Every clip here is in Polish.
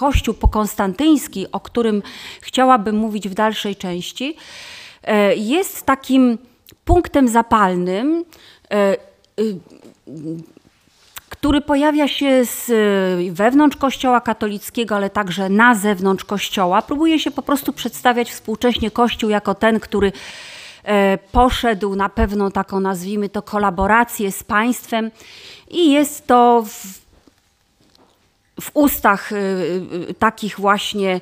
Kościół pokonstantyński, o którym chciałabym mówić w dalszej części, jest takim punktem zapalnym, który pojawia się z, wewnątrz Kościoła katolickiego, ale także na zewnątrz Kościoła. Próbuje się po prostu przedstawiać współcześnie Kościół jako ten, który e, poszedł na pewną taką, nazwijmy to, kolaborację z państwem i jest to w w ustach y, y, takich właśnie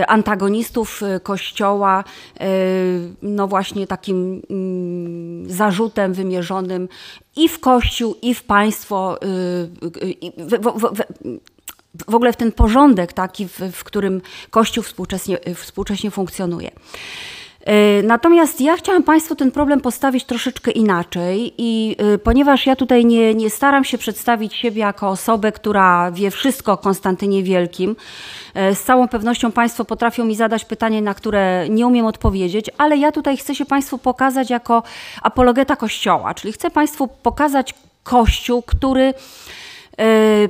y, antagonistów Kościoła, no właśnie takim mm, zarzutem wymierzonym i w Kościół, i w państwo, w, ogóle w ten porządek taki, w, w którym Kościół współcześnie, współcześnie funkcjonuje. E, natomiast ja chciałam Państwu ten problem postawić troszeczkę inaczej i e, ponieważ ja tutaj nie, nie staram się przedstawić siebie jako osobę, która wie wszystko o Konstantynie Wielkim, e, z całą pewnością Państwo potrafią mi zadać pytanie, na które nie umiem odpowiedzieć, ale ja tutaj chcę się Państwu pokazać jako apologeta Kościoła, czyli chcę Państwu pokazać Kościół, który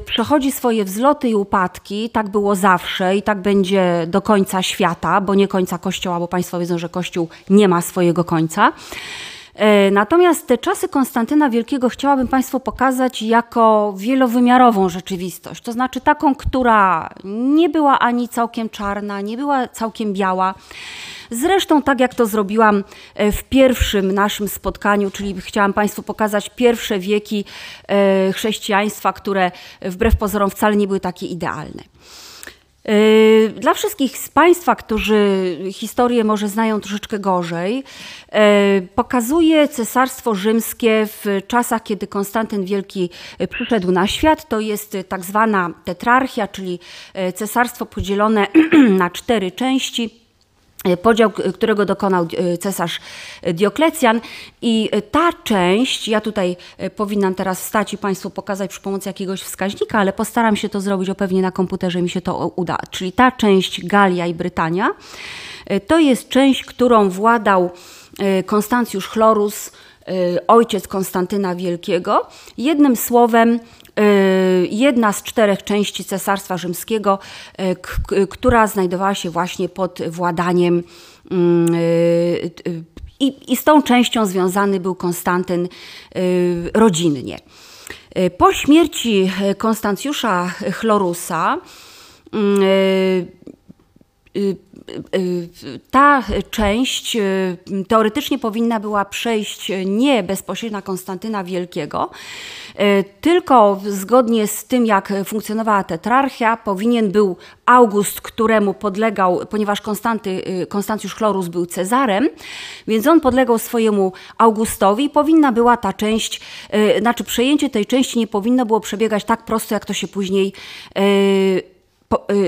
przechodzi swoje wzloty i upadki. Tak było zawsze i tak będzie do końca świata, bo nie końca Kościoła, bo Państwo wiedzą, że Kościół nie ma swojego końca. E, natomiast te czasy Konstantyna Wielkiego chciałabym Państwu pokazać jako wielowymiarową rzeczywistość. To znaczy taką, która nie była ani całkiem czarna, nie była całkiem biała. Zresztą tak jak to zrobiłam e, w pierwszym naszym spotkaniu, czyli chciałam Państwu pokazać pierwsze wieki e, chrześcijaństwa, które wbrew pozorom wcale nie były takie idealne. E, dla wszystkich z Państwa, którzy historię może znają troszeczkę gorzej, pokazuje Cesarstwo Rzymskie w czasach, kiedy Konstantyn Wielki przyszedł na świat. To jest tak zwana tetrarchia, czyli cesarstwo podzielone na cztery części. E, podział, którego dokonał e, cesarz Dioklecjan. I ta część, ja tutaj powinnam teraz wstać i Państwu pokazać przy pomocy jakiegoś wskaźnika, ale postaram się to zrobić, o pewnie na komputerze mi się to uda. Czyli ta część Galia i Brytania, to jest część, którą władał Konstancjusz Chlorus, ojciec Konstantyna Wielkiego. Jednym słowem, Y, jedna z czterech części Cesarstwa Rzymskiego, y, która znajdowała się właśnie pod władaniem mm, y, i, i z tą częścią związany był Konstantyn rodzinnie. Po śmierci Konstancjusza Chlorusa ta część teoretycznie powinna była przejść nie bezpośrednio na Konstantyna Wielkiego, E, tylko zgodnie z tym, jak funkcjonowała tetrarchia, powinien był August, któremu podlegał, ponieważ Konstanty, y, Konstancjusz Chlorus był Cezarem, więc on podlegał swojemu Augustowi. Powinna była ta część, znaczy przejęcie tej części nie powinno było przebiegać tak prosto, jak to się później Y,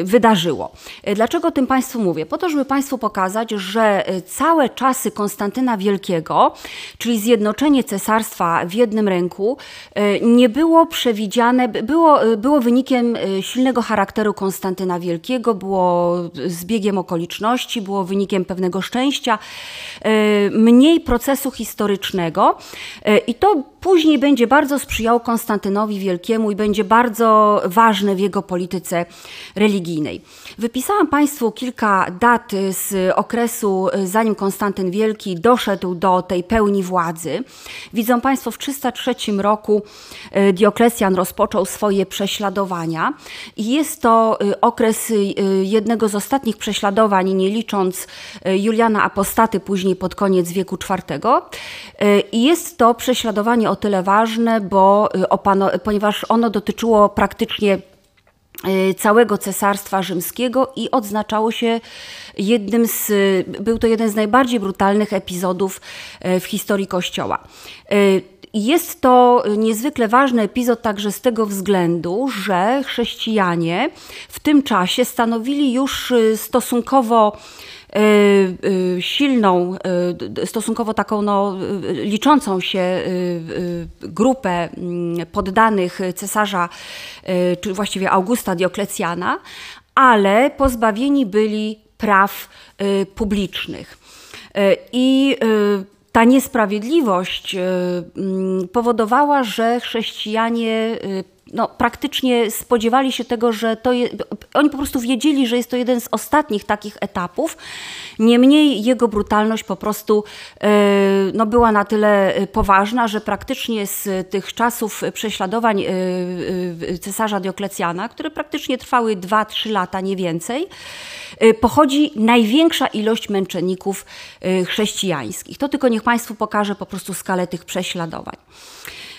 wydarzyło. Y, dlaczego o tym Państwu mówię? Po to, żeby Państwu pokazać, że y, całe czasy Konstantyna Wielkiego, czyli zjednoczenie cesarstwa w jednym ręku, nie było przewidziane, było, było wynikiem silnego charakteru Konstantyna Wielkiego, było zbiegiem okoliczności, było wynikiem pewnego szczęścia, mniej procesu historycznego i to później będzie bardzo sprzyjało Konstantynowi Wielkiemu i będzie bardzo ważne w jego polityce religijnej. Wypisałam Państwu kilka dat z okresu, zanim Konstantyn Wielki doszedł do tej pełni władzy. Widzą Państwo, w 303 roku e, Dioklecjan rozpoczął swoje prześladowania i jest to e, okres e, jednego z ostatnich prześladowań, nie licząc Juliana Apostaty później pod koniec wieku IV. I jest to prześladowanie o tyle ważne, bo ponieważ ono dotyczyło praktycznie Y, całego Cesarstwa Rzymskiego i odznaczało się jednym z, był to jeden z najbardziej brutalnych epizodów y, w historii Kościoła. Y, jest to niezwykle ważny epizod także z tego względu, że chrześcijanie w tym czasie stanowili już stosunkowo Y, y, silną, y, stosunkowo taką no, liczącą się grupę mm, poddanych cesarza, czy właściwie Augusta Dioklecjana, ale pozbawieni byli praw publicznych. I ta niesprawiedliwość mm, powodowała, że chrześcijanie no, praktycznie spodziewali się tego, że to je, oni po prostu wiedzieli, że jest to jeden z ostatnich takich etapów. Niemniej jego brutalność po prostu no, była na tyle poważna, że praktycznie z tych czasów prześladowań cesarza Dioklecjana, które praktycznie trwały 2-3 lata, nie więcej, pochodzi największa ilość męczenników chrześcijańskich. To tylko niech Państwu pokaże po prostu skalę tych prześladowań.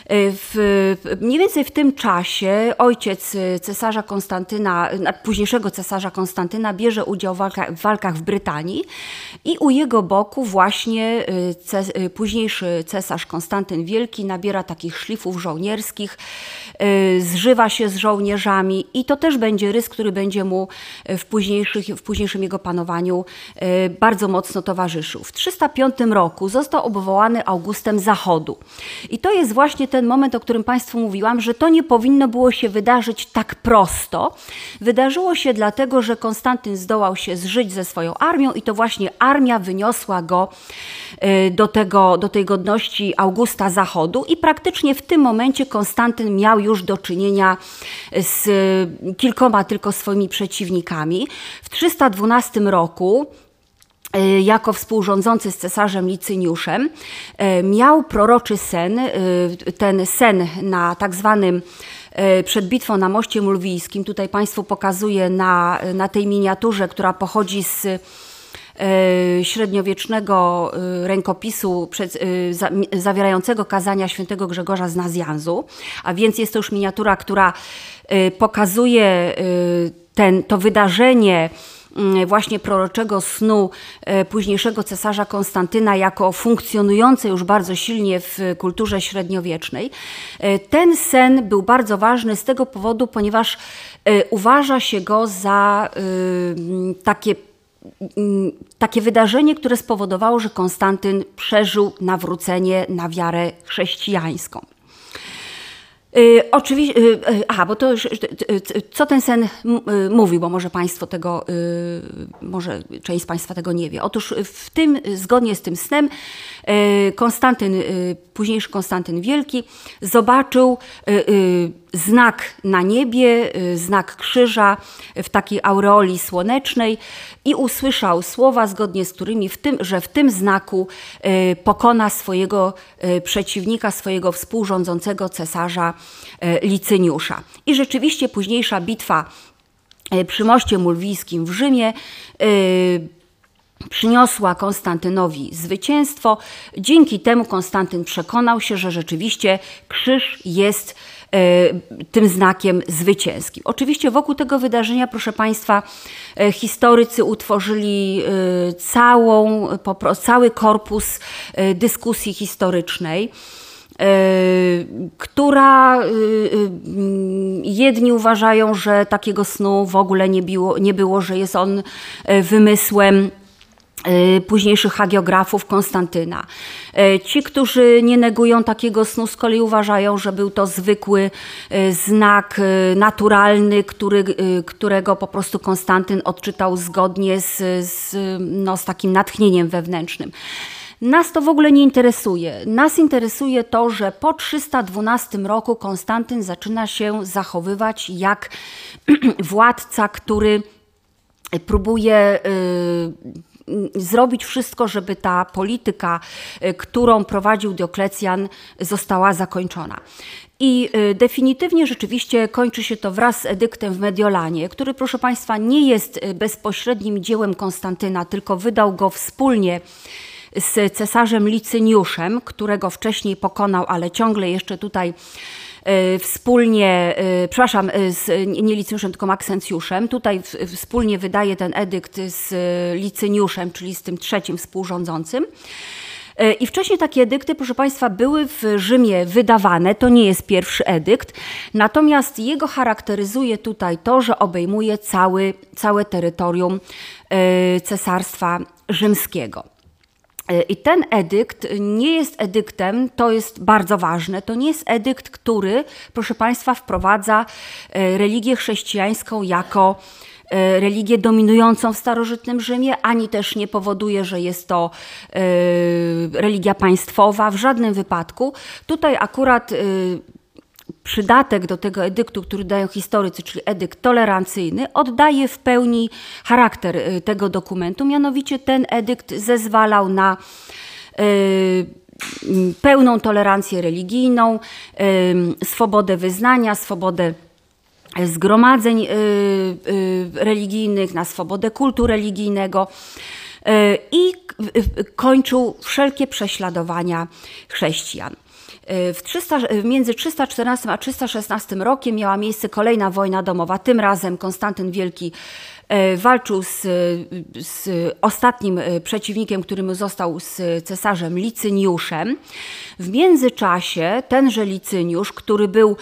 E, w, mniej więcej w tym czasie ojciec e, cesarza Konstantyna, późniejszego cesarza Konstantyna bierze udział w walkach, w walkach w Brytanii i u jego boku właśnie e, późniejszy cesarz Konstantyn Wielki nabiera takich szlifów żołnierskich, zżywa się z żołnierzami i to też będzie rys, który będzie mu w, późniejszych, w późniejszym jego panowaniu bardzo mocno towarzyszył. W 305 roku został obwołany Augustem Zachodu i to jest właśnie ten moment, o którym Państwu mówiłam, że to nie powinno było się wydarzyć tak prosto. Wydarzyło się dlatego, że Konstantyn zdołał się zżyć ze swoją armią i to właśnie armia wyniosła go y, do, tego, do tej godności Augusta Zachodu i praktycznie w tym momencie Konstantyn miał już do czynienia z kilkoma tylko swoimi przeciwnikami. W 312 roku jako współrządzący z cesarzem Licyniuszem, e, miał proroczy sen, e, ten sen na tak zwanym przed bitwą na moście mulwijskim. Tutaj Państwu pokazuję na, na tej miniaturze, która pochodzi z średniowiecznego rękopisu przed, za, zawierającego kazania świętego Grzegorza z Nazjanzu, a więc jest to już miniatura, która pokazuje ten, to wydarzenie właśnie proroczego snu e, późniejszego cesarza Konstantyna jako funkcjonujące już bardzo silnie w kulturze średniowiecznej. E, ten sen był bardzo ważny z tego powodu, ponieważ e, uważa się go za takie takie wydarzenie, które spowodowało, że Konstantyn przeżył nawrócenie na wiarę chrześcijańską. Y, oczywiście, y, y, aha, bo to już, co ten sen mówi, bo może Państwo tego, może część z Państwa tego nie wie. Otóż w tym, zgodnie z tym snem, Konstantyn, późniejszy Konstantyn Wielki, zobaczył znak na niebie, znak krzyża w takiej aureoli słonecznej i usłyszał słowa, zgodnie z którymi, w tym, że w tym znaku pokona swojego przeciwnika, swojego współrządzącego cesarza Licyniusza. I rzeczywiście późniejsza bitwa przy moście mulwijskim w Rzymie przyniosła Konstantynowi zwycięstwo. Dzięki temu Konstantyn przekonał się, że rzeczywiście krzyż jest tym znakiem zwycięskim. Oczywiście wokół tego wydarzenia, proszę Państwa, historycy utworzyli całą, cały korpus dyskusji historycznej. Która jedni uważają, że takiego snu w ogóle nie było, nie było że jest on wymysłem późniejszych hagiografów Konstantyna. Ci, którzy nie negują takiego snu, z kolei uważają, że był to zwykły znak naturalny, który, którego po prostu Konstantyn odczytał zgodnie z, z, no, z takim natchnieniem wewnętrznym. Nas to w ogóle nie interesuje. Nas interesuje to, że po 312 roku Konstantyn zaczyna się zachowywać jak władca, który próbuje y, zrobić wszystko, żeby ta polityka, y, którą prowadził Dioklecjan, została zakończona. I y, definitywnie rzeczywiście kończy się to wraz z edyktem w Mediolanie, który, proszę Państwa, nie jest bezpośrednim dziełem Konstantyna, tylko wydał go wspólnie z cesarzem Licyniuszem, którego wcześniej pokonał, ale ciągle jeszcze tutaj e, wspólnie, e, przepraszam, e, z, nie Licyniuszem, tylko Maksencjuszem. Tutaj wspólnie wydaje ten edykt z Licyniuszem, czyli z tym trzecim współrządzącym. I wcześniej takie edykty, proszę Państwa, były w Rzymie wydawane. To nie jest pierwszy edykt. Natomiast jego charakteryzuje tutaj to, że obejmuje cały, całe terytorium Cesarstwa Rzymskiego. E, I ten edykt nie jest edyktem, to jest bardzo ważne, to nie jest edykt, który, proszę Państwa, wprowadza e, religię chrześcijańską jako e, religię dominującą w starożytnym Rzymie, ani też nie powoduje, że jest to religia państwowa w żadnym wypadku. Tutaj akurat przydatek do tego edyktu, który dają historycy, czyli edykt tolerancyjny, oddaje w pełni charakter y, tego dokumentu. Mianowicie ten edykt zezwalał na pełną tolerancję religijną, swobodę wyznania, swobodę zgromadzeń religijnych, na swobodę kultu religijnego i kończył wszelkie prześladowania chrześcijan. W 300, między 314 a 316 rokiem miała miejsce kolejna wojna domowa. Tym razem Konstantyn Wielki e, walczył z, z ostatnim e, przeciwnikiem, którym został z cesarzem Licyniuszem. W międzyczasie tenże Licyniusz, który był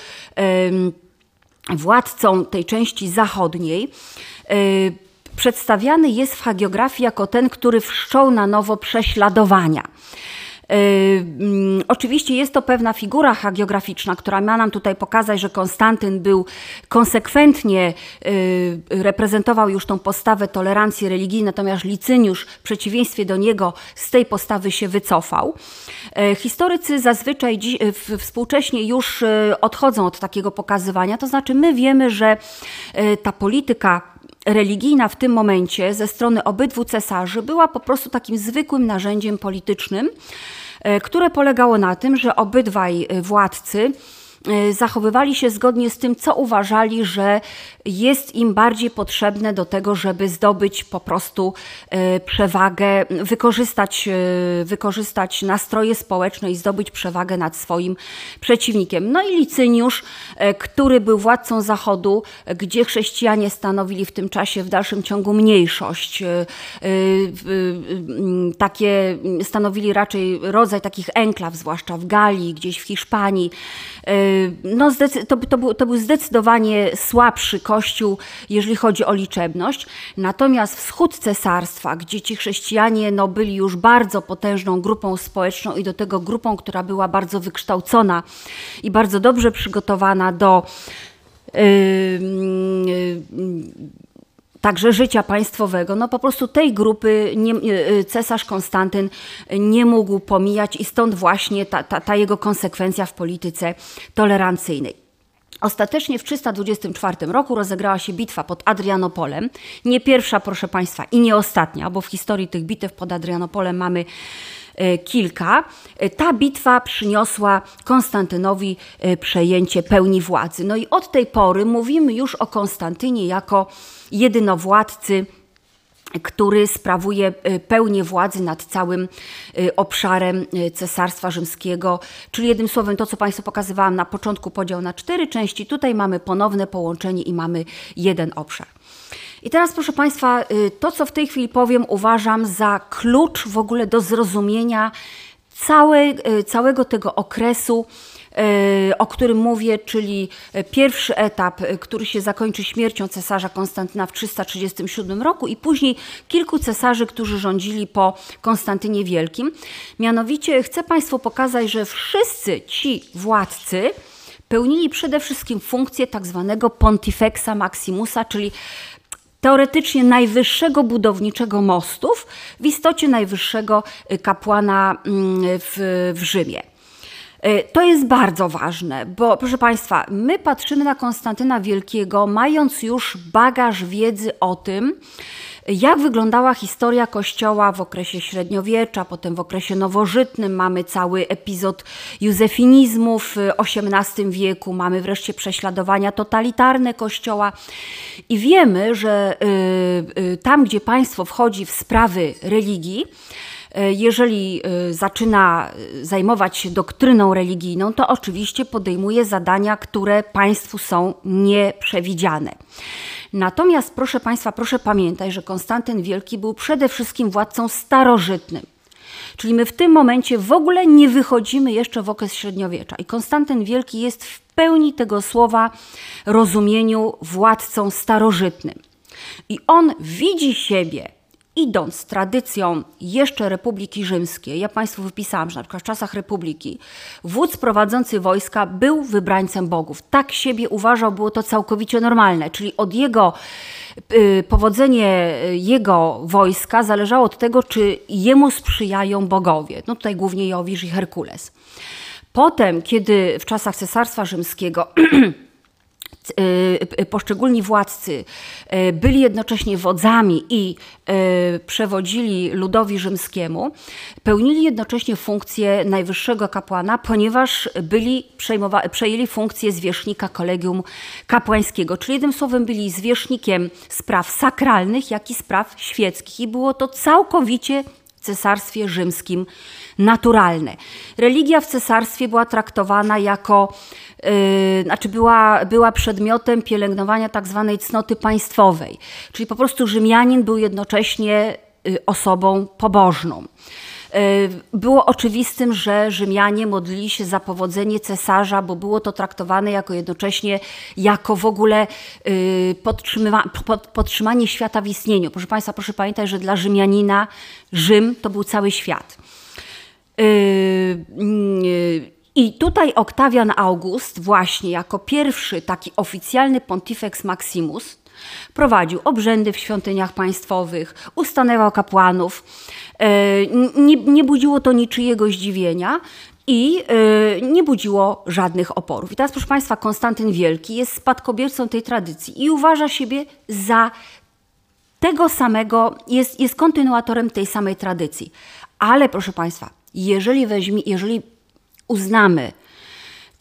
władcą tej części zachodniej, e, przedstawiany jest w hagiografii jako ten, który wszczął na nowo prześladowania. Yy, mm, oczywiście jest to pewna figura hagiograficzna, która ma nam tutaj pokazać, że Konstantyn był konsekwentnie, yy, reprezentował już tą postawę tolerancji religijnej, natomiast Licyniusz w przeciwieństwie do niego z tej postawy się wycofał. Yy, historycy zazwyczaj dziś, współcześnie już odchodzą od takiego pokazywania, to znaczy my wiemy, że ta polityka religijna w tym momencie ze strony obydwu cesarzy była po prostu takim zwykłym narzędziem politycznym, e, które polegało na tym, że obydwaj e, władcy zachowywali się zgodnie z tym, co uważali, że jest im bardziej potrzebne do tego, żeby zdobyć po prostu e, przewagę, wykorzystać, e, wykorzystać nastroje społeczne i zdobyć przewagę nad swoim przeciwnikiem. No i Licyniusz, który był władcą Zachodu, gdzie chrześcijanie stanowili w tym czasie w dalszym ciągu mniejszość, takie stanowili raczej rodzaj takich enklaw, zwłaszcza w Galii, gdzieś w Hiszpanii, no, to, to, był, to był zdecydowanie słabszy kościół, jeżeli chodzi o liczebność. Natomiast wschód cesarstwa, gdzie ci chrześcijanie no, byli już bardzo potężną grupą społeczną i do tego grupą, która była bardzo wykształcona i bardzo dobrze przygotowana do. Także życia państwowego, no po prostu tej grupy nie, e, cesarz Konstantyn nie mógł pomijać i stąd właśnie ta, ta, ta jego konsekwencja w polityce tolerancyjnej. Ostatecznie w 324 roku rozegrała się bitwa pod Adrianopolem. Nie pierwsza, proszę Państwa, i nie ostatnia, bo w historii tych bitew pod Adrianopolem mamy e, kilka. E, ta bitwa przyniosła Konstantynowi przejęcie pełni władzy. No i od tej pory mówimy już o Konstantynie jako jedynowładcy który sprawuje y, pełnię władzy nad całym y, obszarem y, Cesarstwa Rzymskiego, czyli jednym słowem to, co Państwu pokazywałam na początku, podział na cztery części. Tutaj mamy ponowne połączenie i mamy jeden obszar. I teraz, proszę Państwa, to, co w tej chwili powiem, uważam za klucz w ogóle do zrozumienia całe, całego tego okresu E, o którym mówię, czyli pierwszy etap, e, który się zakończy śmiercią cesarza Konstantyna w 337 roku i później kilku cesarzy, którzy rządzili po Konstantynie Wielkim. Mianowicie chcę Państwu pokazać, że wszyscy ci władcy pełnili przede wszystkim funkcję tak zwanego pontifexa maximusa, czyli teoretycznie najwyższego budowniczego mostów, w istocie najwyższego kapłana mm, w, w Rzymie. E, to jest bardzo ważne, bo proszę Państwa, my patrzymy na Konstantyna Wielkiego, mając już bagaż wiedzy o tym, jak wyglądała historia Kościoła w okresie średniowiecza, potem w okresie nowożytnym. Mamy cały epizod józefinizmu w XVIII wieku, mamy wreszcie prześladowania totalitarne Kościoła i wiemy, że y, y, tam, gdzie państwo wchodzi w sprawy religii, jeżeli e, zaczyna e, zajmować się doktryną religijną, to oczywiście podejmuje zadania, które państwu są nieprzewidziane. Natomiast, proszę Państwa, proszę pamiętać, że Konstantyn Wielki był przede wszystkim władcą starożytnym. Czyli my w tym momencie w ogóle nie wychodzimy jeszcze w okres średniowiecza. I Konstantyn Wielki jest w pełni tego słowa rozumieniu władcą starożytnym. I on widzi siebie idąc tradycją jeszcze Republiki Rzymskiej, ja Państwu wypisałam, że na przykład w czasach Republiki wódz prowadzący wojska był wybrańcem bogów. Tak siebie uważał, było to całkowicie normalne, czyli od jego y, powodzenie jego wojska zależało od tego, czy jemu sprzyjają bogowie. No tutaj głównie Jowisz i Herkules. Potem, kiedy w czasach Cesarstwa Rzymskiego Y, y, poszczególni władcy y, byli jednocześnie wodzami i przewodzili ludowi rzymskiemu, pełnili jednocześnie funkcję najwyższego kapłana, ponieważ byli przejęli funkcję zwierzchnika kolegium kapłańskiego, czyli jednym słowem byli zwierzchnikiem spraw sakralnych, jak i spraw świeckich. I było to całkowicie cesarstwie rzymskim naturalne. Religia w cesarstwie była traktowana jako znaczy była, była przedmiotem pielęgnowania tak zwanej cnoty państwowej. Czyli po prostu Rzymianin był jednocześnie y, osobą pobożną. Yy, było oczywistym, że Rzymianie modlili się za powodzenie cesarza, bo było to traktowane jako jednocześnie jako w ogóle podtrzyma, pod, podtrzymanie świata w istnieniu. Proszę Państwa, proszę pamiętać, że dla Rzymianina Rzym to był cały świat. Yy, i tutaj Oktawian August, właśnie jako pierwszy taki oficjalny Pontifex Maximus, prowadził obrzędy w świątyniach państwowych, ustanawiał kapłanów. E, nie, nie budziło to niczyjego zdziwienia i e, nie budziło żadnych oporów. I teraz, proszę Państwa, Konstantyn Wielki jest spadkobiercą tej tradycji i uważa siebie za tego samego, jest, jest kontynuatorem tej samej tradycji. Ale, proszę Państwa, jeżeli, weźmie, jeżeli uznamy,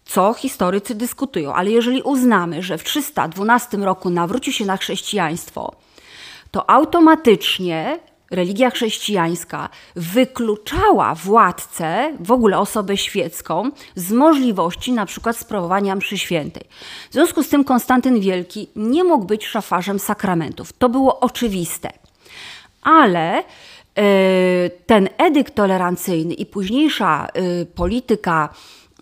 co historycy dyskutują, ale jeżeli uznamy, że w 312 roku nawróci się na chrześcijaństwo, to automatycznie religia chrześcijańska wykluczała władcę, w ogóle osobę świecką, z możliwości na przykład sprawowania mszy świętej. W związku z tym Konstantyn Wielki nie mógł być szafarzem sakramentów. To było oczywiste. Ale ten edykt tolerancyjny i późniejsza e, polityka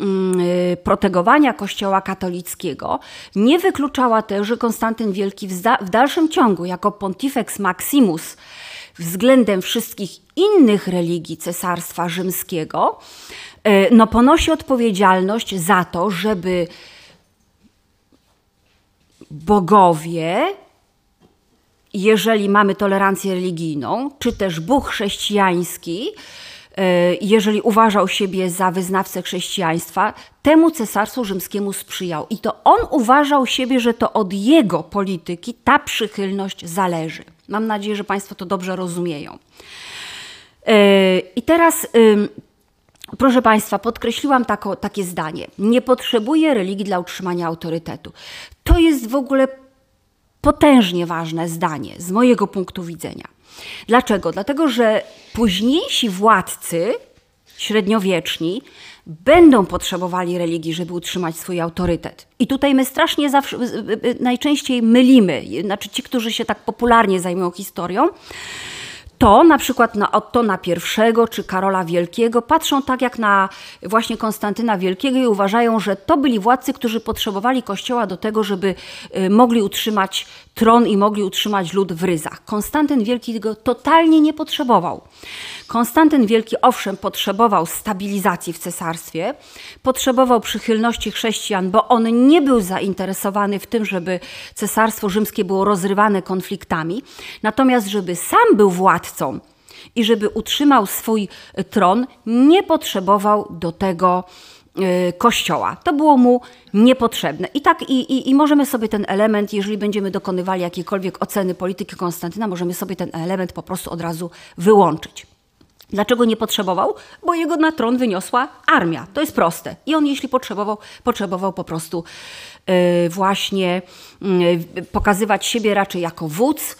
mm, e, protegowania Kościoła katolickiego nie wykluczała też, że Konstantyn Wielki w dalszym ciągu jako Pontifex Maximus względem wszystkich innych religii Cesarstwa Rzymskiego no, ponosi odpowiedzialność za to, żeby bogowie jeżeli mamy tolerancję religijną, czy też Bóg chrześcijański, e, jeżeli uważał siebie za wyznawcę chrześcijaństwa, temu cesarstwu rzymskiemu sprzyjał. I to on uważał siebie, że to od jego polityki ta przychylność zależy. Mam nadzieję, że Państwo to dobrze rozumieją. E, I teraz, proszę Państwa, podkreśliłam tako, takie zdanie. Nie potrzebuje religii dla utrzymania autorytetu. To jest w ogóle potężnie ważne zdanie z mojego punktu widzenia. Dlaczego? Dlatego, że późniejsi władcy średniowieczni będą potrzebowali religii, żeby utrzymać swój autorytet. I tutaj my strasznie zawsze, najczęściej mylimy, znaczy ci, którzy się tak popularnie zajmują historią, to na przykład na Ottona I czy Karola Wielkiego patrzą tak jak na właśnie Konstantyna Wielkiego i uważają, że to byli władcy, którzy potrzebowali kościoła do tego, żeby y, mogli utrzymać tron i mogli utrzymać lud w ryzach. Konstantyn Wielki go totalnie nie potrzebował. Konstantyn Wielki owszem potrzebował stabilizacji w cesarstwie, potrzebował przychylności chrześcijan, bo on nie był zainteresowany w tym, żeby cesarstwo rzymskie było rozrywane konfliktami, natomiast żeby sam był władcą i żeby utrzymał swój tron, nie potrzebował do tego Y, kościoła. To było mu niepotrzebne. I tak, i, i, i możemy sobie ten element, jeżeli będziemy dokonywali jakiejkolwiek oceny polityki Konstantyna, możemy sobie ten element po prostu od razu wyłączyć. Dlaczego nie potrzebował? Bo jego na tron wyniosła armia. To jest proste. I on, jeśli potrzebował, potrzebował po prostu yy, właśnie yy, pokazywać siebie raczej jako wódz,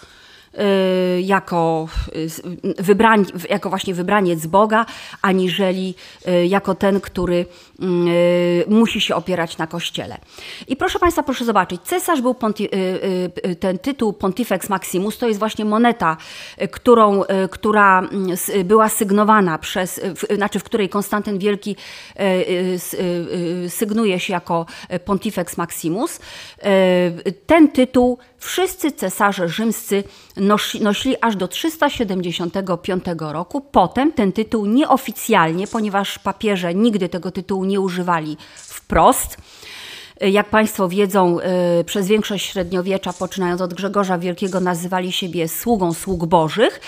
jako, y, wybrań, jako właśnie wybraniec Boga, aniżeli y, jako ten, który musi się opierać na Kościele. I proszę Państwa, proszę zobaczyć, cesarz był, ten tytuł Pontifex Maximus, to jest właśnie moneta, którą, która mm, była sygnowana przez, znaczy w której Konstantyn Wielki sygnuje się jako Pontifex Maximus. Ten tytuł wszyscy cesarze rzymscy nosi, nosili aż do 375 roku. Potem ten tytuł nieoficjalnie, ponieważ papieże nigdy tego tytułu nie używali wprost, Jak Państwo wiedzą, przez większość średniowiecza, poczynając od Grzegorza Wielkiego, nazywali siebie sługą sług bożych,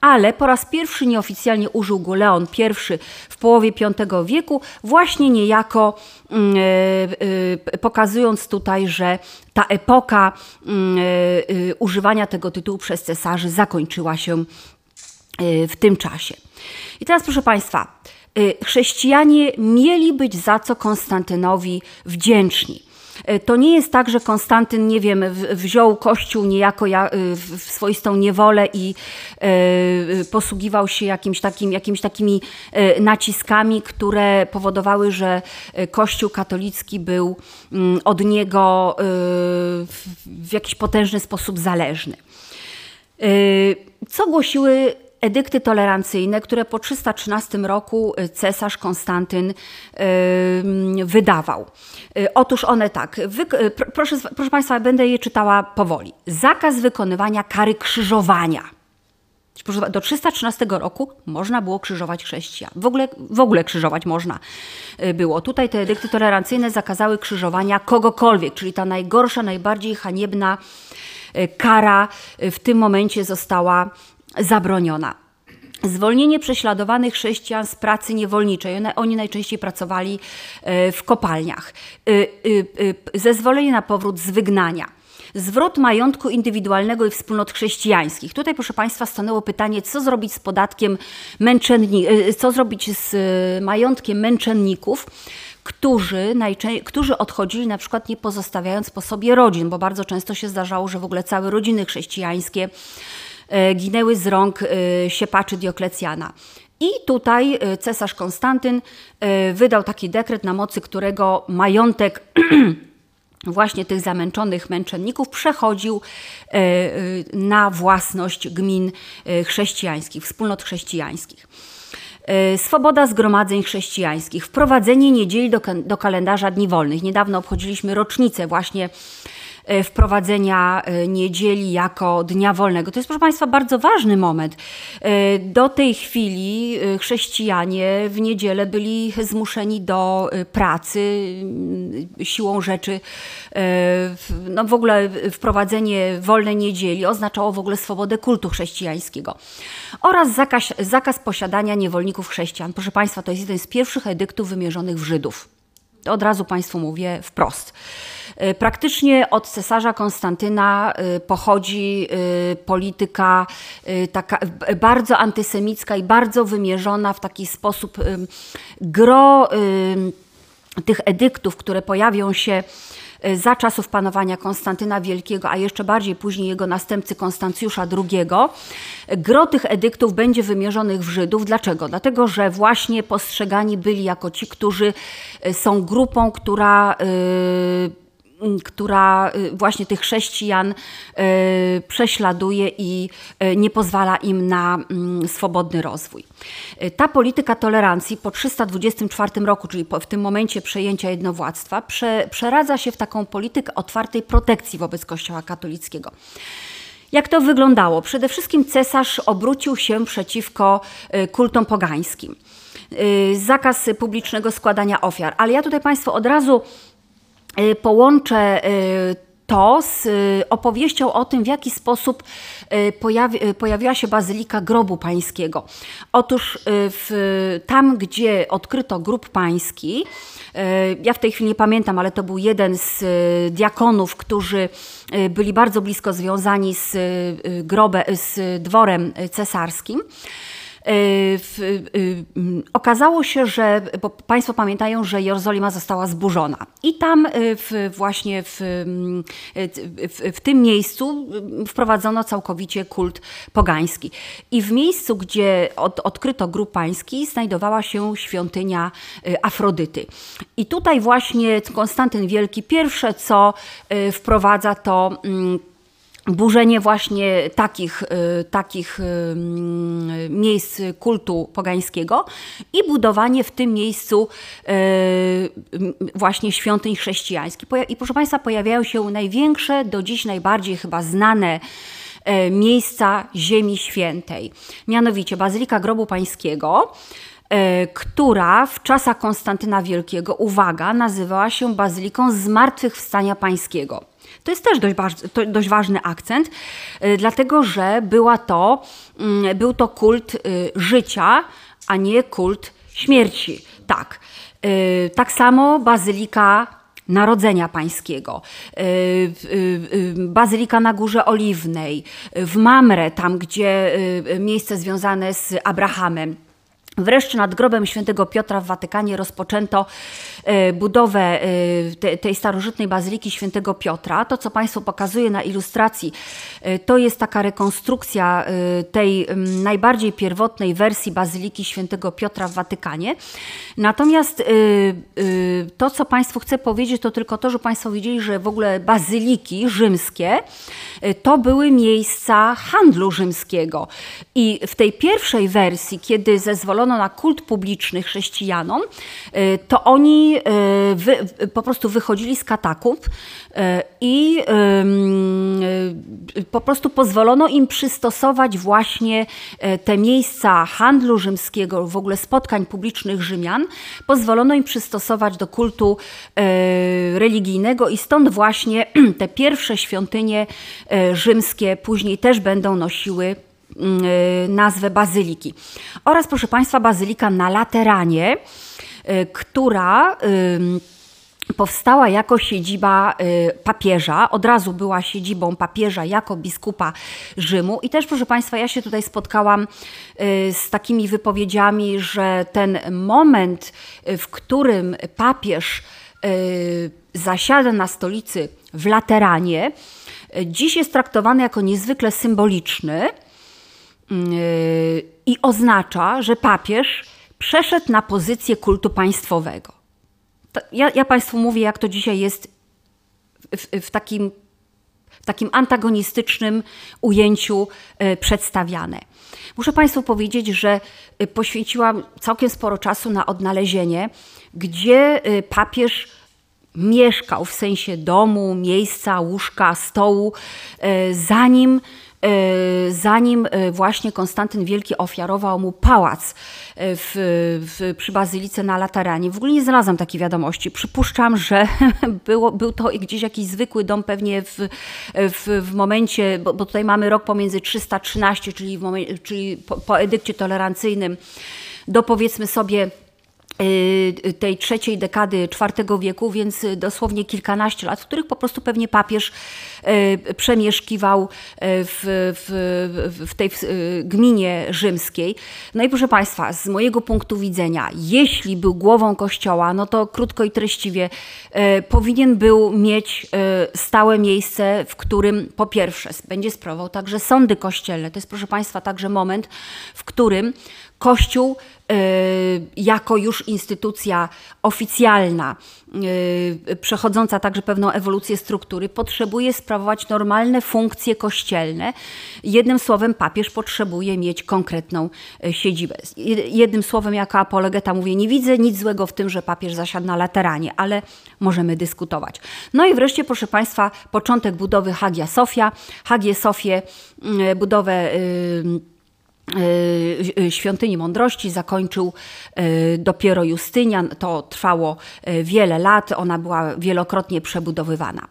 ale po raz pierwszy nieoficjalnie użył go Leon I w połowie V wieku, właśnie niejako mm, e, e, pokazując tutaj, że ta epoka mm, e, używania tego tytułu przez cesarzy zakończyła się w tym czasie. I teraz, proszę Państwa, chrześcijanie mieli być za co Konstantynowi wdzięczni. E, to nie jest tak, że Konstantyn, nie wiem, wziął Kościół niejako y, w swoistą niewolę i e, posługiwał się jakimś takim, jakimiś takimi e, naciskami, które powodowały, że Kościół katolicki był mm, od niego w jakiś potężny sposób zależny. Co głosiły edykty tolerancyjne, które po 313 roku y, cesarz Konstantyn wydawał. Y, otóż one tak, y, proszę, proszę Państwa, będę je czytała powoli. Zakaz wykonywania kary krzyżowania. Do 313 roku można było krzyżować chrześcijan. W ogóle, w ogóle krzyżować można było. Tutaj te edykty tolerancyjne zakazały krzyżowania kogokolwiek, czyli ta najgorsza, najbardziej haniebna kara w tym momencie została zabroniona. Zwolnienie prześladowanych chrześcijan z pracy niewolniczej. One, oni najczęściej pracowali e, w kopalniach. E, e, zezwolenie na powrót z wygnania. Zwrot majątku indywidualnego i wspólnot chrześcijańskich. Tutaj, proszę Państwa, stanęło pytanie, co zrobić z podatkiem męczenni, co zrobić z majątkiem męczenników, którzy, którzy odchodzili na przykład nie pozostawiając po sobie rodzin, bo bardzo często się zdarzało, że w ogóle całe rodziny chrześcijańskie ginęły z rąk e, siepaczy Dioklecjana. I tutaj e, cesarz Konstantyn wydał taki dekret, na mocy którego majątek właśnie tych zamęczonych męczenników przechodził na własność gmin chrześcijańskich, wspólnot chrześcijańskich. Swoboda zgromadzeń chrześcijańskich, wprowadzenie niedzieli do, do kalendarza dni wolnych. Niedawno obchodziliśmy rocznicę właśnie E, wprowadzenia e, niedzieli jako dnia wolnego. To jest, proszę Państwa, bardzo ważny moment. E, do tej chwili chrześcijanie w niedzielę byli zmuszeni do pracy siłą rzeczy. No w ogóle wprowadzenie wolnej niedzieli oznaczało w ogóle swobodę kultu chrześcijańskiego oraz zakaz, zakaz posiadania niewolników chrześcijan. Proszę Państwa, to jest jeden z pierwszych edyktów wymierzonych w Żydów. Od razu Państwu mówię wprost. E, praktycznie od cesarza Konstantyna e, pochodzi e, polityka taka bardzo antysemicka i bardzo wymierzona w taki sposób gro tych edyktów, które pojawią się za czasów panowania Konstantyna Wielkiego, a jeszcze bardziej później jego następcy Konstancjusza II, gro tych edyktów będzie wymierzonych w Żydów. Dlaczego? Dlatego, że właśnie postrzegani byli jako ci, którzy są grupą, która która y, właśnie tych chrześcijan y, prześladuje i y, nie pozwala im na swobodny rozwój. Ta polityka tolerancji po 324 roku, czyli w tym momencie przejęcia jednowładztwa, przeradza się w taką politykę otwartej protekcji wobec Kościoła katolickiego. Jak to wyglądało? Przede wszystkim cesarz obrócił się przeciwko kultom pogańskim. Zakaz publicznego składania ofiar. Ale ja tutaj Państwu od razu połączę y, to z y, opowieścią o tym, w jaki sposób pojawi, pojawiła się Bazylika Grobu Pańskiego. Otóż w, tam, gdzie odkryto grób pański, ja w tej chwili nie pamiętam, ale to był jeden z diakonów, którzy byli bardzo blisko związani z, grobem, z dworem cesarskim. Y, mm, okazało się, że, bo Państwo pamiętają, że Jerozolima została zburzona. I tam y, w, właśnie w, w, w, tym miejscu wprowadzono całkowicie kult pogański. I w miejscu, gdzie od, odkryto grób pański, znajdowała się świątynia Afrodyty. I tutaj właśnie Konstantyn Wielki pierwsze, co wprowadza, to burzenie właśnie takich, y, takich y, mm, miejsc kultu pogańskiego i budowanie w tym miejscu y, właśnie świątyń chrześcijańskich. I proszę Państwa, pojawiają się największe, do dziś najbardziej chyba znane miejsca Ziemi Świętej. Mianowicie Bazylika Grobu Pańskiego, która w czasach Konstantyna Wielkiego, uwaga, nazywała się Bazyliką Zmartwychwstania Pańskiego. To jest też dość, dość ważny akcent, dlatego że była to, mm, był to kult życia, a nie kult śmierci. Tak. Tak samo Bazylika Narodzenia Pańskiego, y, y, y, Bazylika na Górze Oliwnej, w Mamre, tam gdzie miejsce związane z Abrahamem. Wreszcie nad grobem świętego Piotra w Watykanie rozpoczęto e, budowę e, tej starożytnej bazyliki świętego Piotra. To, co Państwu pokazuję na ilustracji, e, to jest taka rekonstrukcja tej najbardziej pierwotnej wersji bazyliki świętego Piotra w Watykanie. Natomiast to, co Państwu chcę powiedzieć, to tylko to, że Państwo widzieli, że w ogóle bazyliki rzymskie to były miejsca handlu rzymskiego. I w tej pierwszej wersji, kiedy zezwolono na kult publiczny chrześcijanom, y, to oni y, wy, po prostu wychodzili z katakumb y, i po prostu pozwolono im przystosować właśnie te miejsca handlu rzymskiego, w ogóle spotkań publicznych Rzymian, pozwolono im przystosować do kultu religijnego i stąd właśnie te pierwsze świątynie rzymskie później też będą nosiły y, nazwę bazyliki. Oraz, proszę Państwa, bazylika na Lateranie, y, która powstała jako siedziba y, papieża, od razu była siedzibą papieża jako biskupa Rzymu. I też, proszę Państwa, ja się tutaj spotkałam z takimi wypowiedziami, że ten moment, w którym papież zasiada na stolicy w Lateranie, dziś jest traktowany jako niezwykle symboliczny i oznacza, że papież przeszedł na pozycję kultu państwowego. Ja, ja Państwu mówię, jak to dzisiaj jest w, w takim w takim antagonistycznym ujęciu e, przedstawiane. Muszę Państwu powiedzieć, że e, poświęciłam całkiem sporo czasu na odnalezienie, gdzie papież mieszkał w sensie domu, miejsca, łóżka, stołu, zanim zanim e, właśnie Konstantyn Wielki ofiarował mu pałac e, w, w, przy Bazylice na Lataranie. W ogóle nie znalazłam takiej wiadomości. Przypuszczam, że było, był to gdzieś jakiś zwykły dom, pewnie w, w, w momencie, bo, bo tutaj mamy rok pomiędzy 313, czyli, w momencie, czyli po, po edykcie tolerancyjnym, do powiedzmy sobie Y, tej trzeciej dekady IV wieku, więc dosłownie kilkanaście lat, w których po prostu pewnie papież y, przemieszkiwał y, w, w, w tej gminie rzymskiej. No i proszę Państwa, z mojego punktu widzenia, jeśli był głową kościoła, no to krótko i treściwie powinien był mieć stałe miejsce, w którym po pierwsze będzie sprawował także sądy kościelne. To jest proszę Państwa także moment, w którym Kościół Y, jako już instytucja oficjalna, y, przechodząca także pewną ewolucję struktury, potrzebuje sprawować normalne funkcje kościelne. Jednym słowem, papież potrzebuje mieć konkretną y, siedzibę. Jednym słowem, jako apologeta mówię, nie widzę nic złego w tym, że papież zasiadł na lateranie, ale możemy dyskutować. No i wreszcie, proszę Państwa, początek budowy Hagia Sofia. Hagię Sofię, budowę Y, y, świątyni Mądrości zakończył y, dopiero Justynian. To trwało wiele lat, ona była wielokrotnie przebudowywana.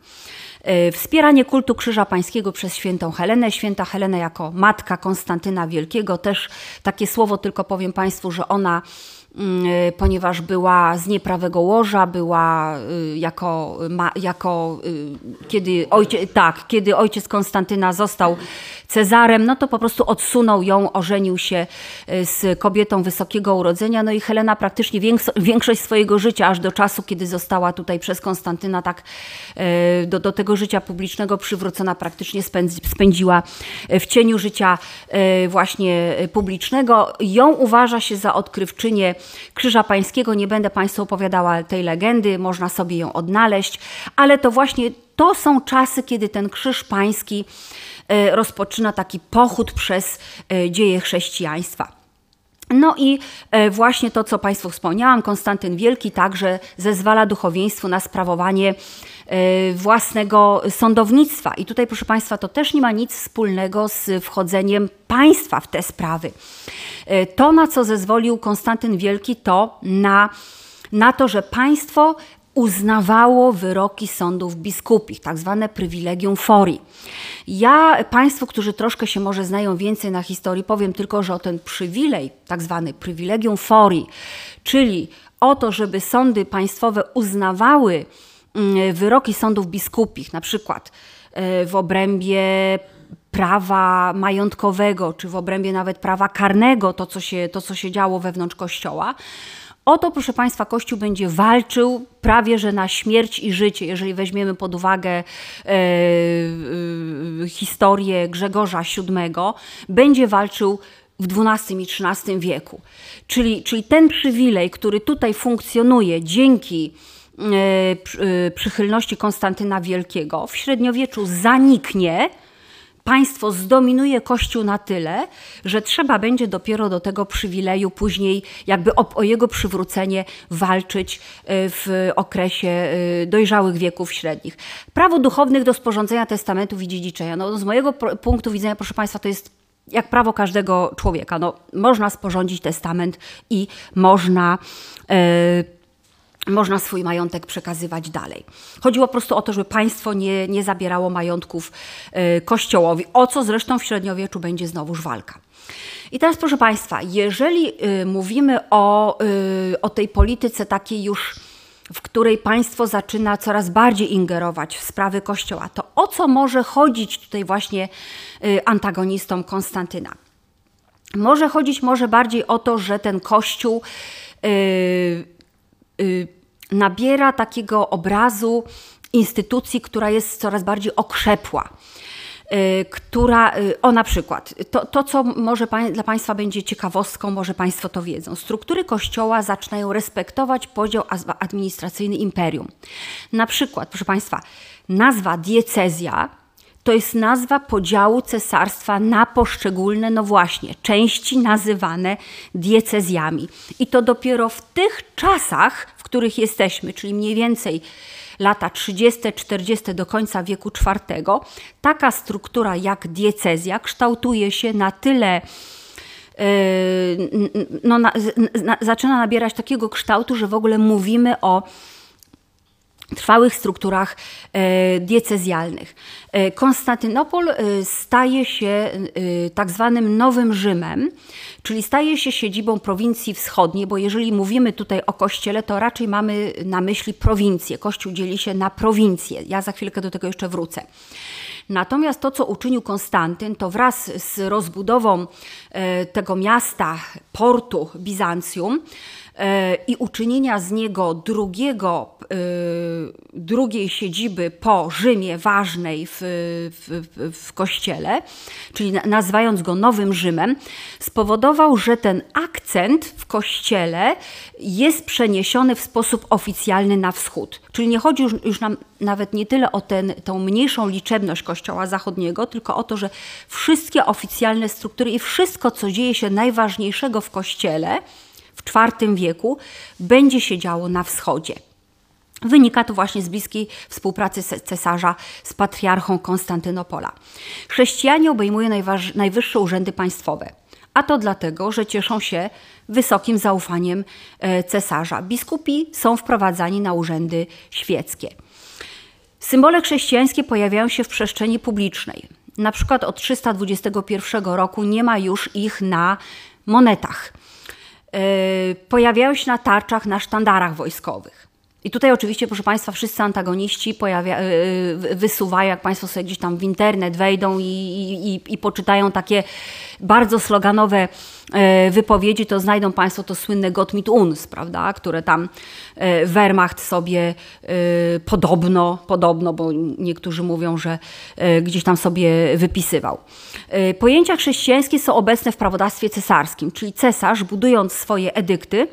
Wspieranie kultu Krzyża Pańskiego przez świętą Helenę. Święta Helena jako matka Konstantyna Wielkiego, też takie słowo tylko powiem Państwu, że ona y, ponieważ była z nieprawego łoża, była y, jako, jako y, kiedy, ojciec, tak, kiedy ojciec Konstantyna został Cezarem, no to po prostu odsunął ją, ożenił się z kobietą wysokiego urodzenia, no i Helena praktycznie większość swojego życia, aż do czasu, kiedy została tutaj przez Konstantyna tak do, do tego życia publicznego przywrócona, praktycznie spędziła w cieniu życia właśnie publicznego. Ją uważa się za odkrywczynię Krzyża Pańskiego. Nie będę Państwu opowiadała tej legendy, można sobie ją odnaleźć, ale to właśnie to są czasy, kiedy ten Krzyż Pański e, rozpoczyna taki pochód przez e, dzieje chrześcijaństwa. No i e, właśnie to, co Państwu wspomniałam, Konstantyn Wielki także zezwala duchowieństwu na sprawowanie własnego sądownictwa. I tutaj, proszę Państwa, to też nie ma nic wspólnego z wchodzeniem państwa w te sprawy. E, to, na co zezwolił Konstantyn Wielki, to na, na to, że państwo uznawało wyroki sądów biskupich, tak zwane privilegium fori. Ja Państwu, którzy troszkę się może znają więcej na historii, powiem tylko, że o ten przywilej, tak zwany privilegium fori, czyli o to, żeby sądy państwowe uznawały wyroki sądów biskupich, na przykład e, w obrębie prawa majątkowego, czy w obrębie nawet prawa karnego, to co się, to, co się działo wewnątrz Kościoła, Oto, proszę Państwa, Kościół będzie walczył prawie że na śmierć i życie, jeżeli weźmiemy pod uwagę e, e, historię Grzegorza VII, będzie walczył w XII i XIII wieku. Czyli, czyli ten przywilej, który tutaj funkcjonuje dzięki e, e przychylności Konstantyna Wielkiego, w średniowieczu zaniknie państwo zdominuje Kościół na tyle, że trzeba będzie dopiero do tego przywileju później, jakby o, o jego przywrócenie walczyć e, w okresie e, dojrzałych wieków średnich. Prawo duchownych do sporządzenia testamentów i dziedziczenia. No, z mojego punktu widzenia, proszę Państwa, to jest jak prawo każdego człowieka. No, można sporządzić testament i można. Yy, można swój majątek przekazywać dalej. Chodziło po prostu o to, żeby państwo nie, nie zabierało majątków y, kościołowi, o co zresztą w średniowieczu będzie znowuż walka. I teraz, proszę Państwa, jeżeli y, mówimy o, y, o tej polityce takiej już, w której państwo zaczyna coraz bardziej ingerować w sprawy Kościoła, to o co może chodzić tutaj właśnie antagonistom Konstantyna? Może chodzić może bardziej o to, że ten Kościół nabiera takiego obrazu instytucji, która jest coraz bardziej okrzepła. Y, która, y, o na przykład, to, to co może dla Państwa będzie ciekawostką, może Państwo to wiedzą. Struktury Kościoła zaczynają respektować podział administracyjny imperium. Na przykład, proszę Państwa, nazwa diecezja to jest nazwa podziału cesarstwa na poszczególne, no właśnie, części nazywane diecezjami. I to dopiero w tych czasach, w których jesteśmy, czyli mniej więcej lata 30., 40. do końca wieku IV, taka struktura jak diecezja kształtuje się na tyle yy, no, na, na, zaczyna nabierać takiego kształtu, że w ogóle mówimy o trwałych strukturach e, diecezjalnych. E, Konstantynopol e, staje się tak zwanym Nowym Rzymem, czyli staje się siedzibą prowincji wschodniej, bo jeżeli mówimy tutaj o kościele, to raczej mamy na myśli prowincję. Kościół dzieli się na prowincje. Ja za chwilkę do tego jeszcze wrócę. Natomiast to, co uczynił Konstantyn, to wraz z rozbudową tego miasta, portu Bizancjum, i uczynienia z niego drugiego Y, drugiej siedziby po Rzymie ważnej w, w, w, kościele, czyli nazywając go Nowym Rzymem, spowodował, że ten akcent w kościele jest przeniesiony w sposób oficjalny na wschód. Czyli nie chodzi już, już nam nawet nie tyle o ten, tą mniejszą liczebność kościoła zachodniego, tylko o to, że wszystkie oficjalne struktury i wszystko, co dzieje się najważniejszego w kościele, IV wieku będzie się działo na wschodzie. Wynika to właśnie z bliskiej współpracy cesarza z patriarchą Konstantynopola. Chrześcijanie obejmują najwyższe urzędy państwowe, a to dlatego, że cieszą się wysokim zaufaniem e, cesarza. Biskupi są wprowadzani na urzędy świeckie. Symbole chrześcijańskie pojawiają się w przestrzeni publicznej. Na przykład od 321 roku nie ma już ich na monetach. E, pojawiają się na tarczach, na sztandarach wojskowych. I tutaj oczywiście, proszę Państwa, wszyscy antagoniści pojawia, y, y, wysuwają, jak Państwo sobie gdzieś tam w internet wejdą i, i, i poczytają takie bardzo sloganowe e, wypowiedzi, to znajdą Państwo to słynne Gott mit uns, prawda, które tam e, Wehrmacht sobie e, podobno, podobno, bo niektórzy mówią, że gdzieś tam sobie wypisywał. Pojęcia chrześcijańskie są obecne w prawodawstwie cesarskim, czyli cesarz, budując swoje edykty,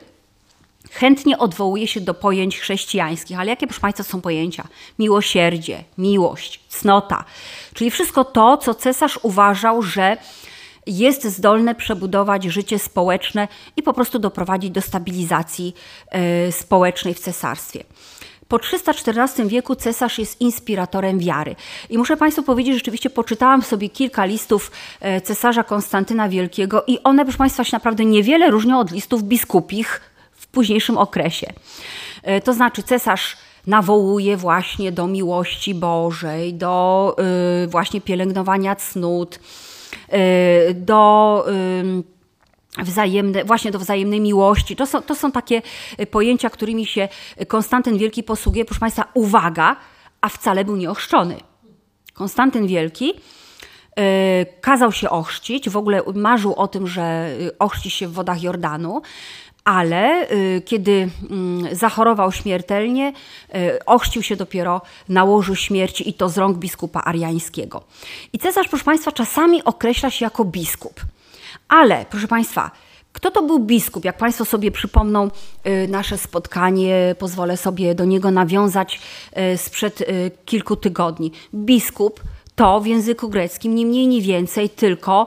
chętnie odwołuje się do pojęć chrześcijańskich. Ale jakie, proszę Państwa, są pojęcia? Miłosierdzie, miłość, cnota, czyli wszystko to, co cesarz uważał, że jest zdolne przebudować życie społeczne i po prostu doprowadzić do stabilizacji e, społecznej w cesarstwie. Po 314 wieku cesarz jest inspiratorem wiary. I muszę Państwu powiedzieć, że rzeczywiście poczytałam sobie kilka listów e, cesarza Konstantyna Wielkiego i one, proszę Państwa, się naprawdę niewiele różnią od listów biskupich późniejszym okresie. E, to znaczy cesarz nawołuje właśnie do miłości Bożej, do y, właśnie pielęgnowania cnót, y, do y, wzajemne, właśnie do wzajemnej miłości. To są, to są takie pojęcia, którymi się Konstantyn Wielki posługuje. Proszę Państwa, uwaga, a wcale był nieochrzczony. Konstantyn Wielki kazał się ochrzcić, w ogóle marzył o tym, że ochrzci się w wodach Jordanu, ale y, kiedy mm, zachorował śmiertelnie, y, ochrzcił się dopiero na łożu śmierci i to z rąk biskupa ariańskiego. I cesarz, proszę Państwa, czasami określa się jako biskup. Ale, proszę Państwa, kto to był biskup? Jak Państwo sobie przypomną y, nasze spotkanie, pozwolę sobie do niego nawiązać sprzed kilku tygodni. Biskup to w języku greckim nie mniej, nie więcej, tylko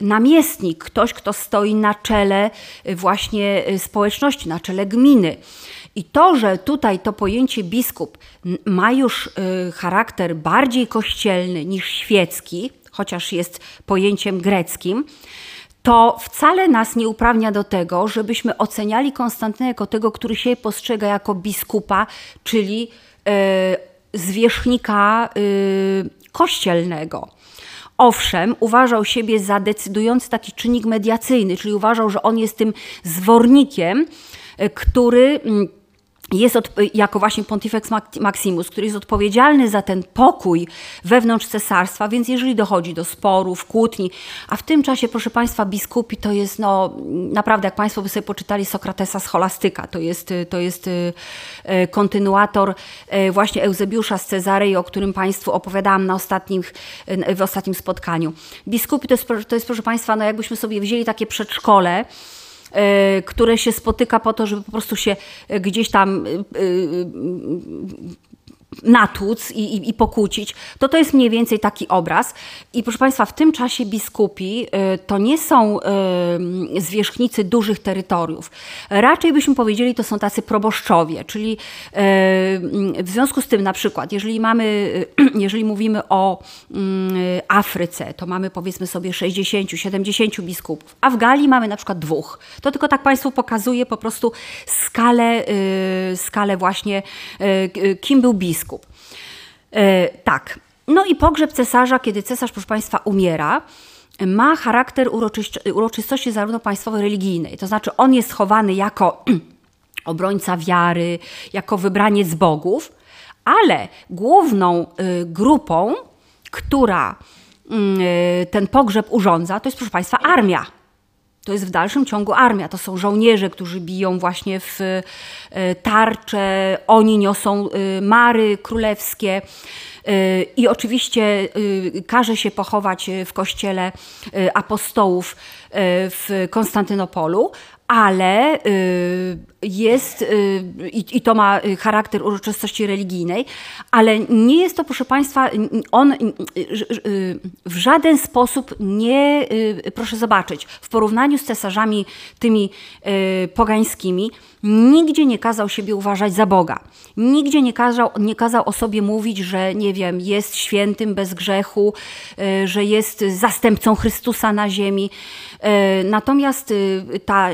namiestnik, ktoś, kto stoi na czele y, właśnie y, społeczności, na czele gminy. I to, że tutaj to pojęcie biskup ma już charakter bardziej kościelny niż świecki, chociaż jest pojęciem greckim, to wcale nas nie uprawnia do tego, żebyśmy oceniali Konstantynę jako tego, który się postrzega jako biskupa, czyli zwierzchnika kościelnego. Owszem, uważał siebie za decydujący taki czynnik mediacyjny, czyli uważał, że on jest tym zwornikiem, e, który mm, jest od, jako właśnie Pontifex Maximus, który jest odpowiedzialny za ten pokój wewnątrz cesarstwa, więc jeżeli dochodzi do sporów, kłótni, a w tym czasie, proszę Państwa, biskupi to jest, no naprawdę, jak Państwo by sobie poczytali Sokratesa Scholastyka, to jest, to jest y, y, kontynuator y, właśnie Eusebiusza z Cezarei, o którym Państwu opowiadałam na ostatnich, w ostatnim spotkaniu. Biskupi to jest, to jest proszę Państwa, no jakbyśmy sobie wzięli takie przedszkole, które się spotyka po to, żeby po prostu się gdzieś tam e, e, natłuc i, i, i, pokłócić, to to jest mniej więcej taki obraz. I proszę Państwa, w tym czasie biskupi y, to nie są y, zwierzchnicy dużych terytoriów. Raczej byśmy powiedzieli, to są tacy proboszczowie, czyli y, w związku z tym na przykład, jeżeli mamy, jeżeli mówimy o Afryce, to mamy powiedzmy sobie 60, 70 biskupów, a w Galii mamy na przykład dwóch. To tylko tak Państwu pokazuje po prostu skalę, skalę właśnie, kim był biskup biskup. E, tak. No i pogrzeb cesarza, kiedy cesarz, proszę Państwa, umiera, ma charakter uroczystości zarówno państwowej, religijnej. To znaczy, on jest chowany jako obrońca wiary, jako wybraniec bogów, ale główną y, grupą, która mm, y, ten pogrzeb urządza, to jest, proszę Państwa, armia. To jest w dalszym ciągu armia. To są żołnierze, którzy biją właśnie w e, tarcze, oni niosą e, mary królewskie. E, I oczywiście każe się pochować w kościele apostołów w Konstantynopolu, ale jest, i to ma charakter uroczystości religijnej, ale nie jest to, proszę Państwa, on w żaden sposób nie, proszę zobaczyć, w porównaniu z cesarzami tymi pogańskimi, nigdzie nie kazał siebie uważać za Boga. Nigdzie nie kazał, nie kazał o sobie mówić, że nie wiem, jest świętym bez grzechu, że jest zastępcą Chrystusa na ziemi. Natomiast ta,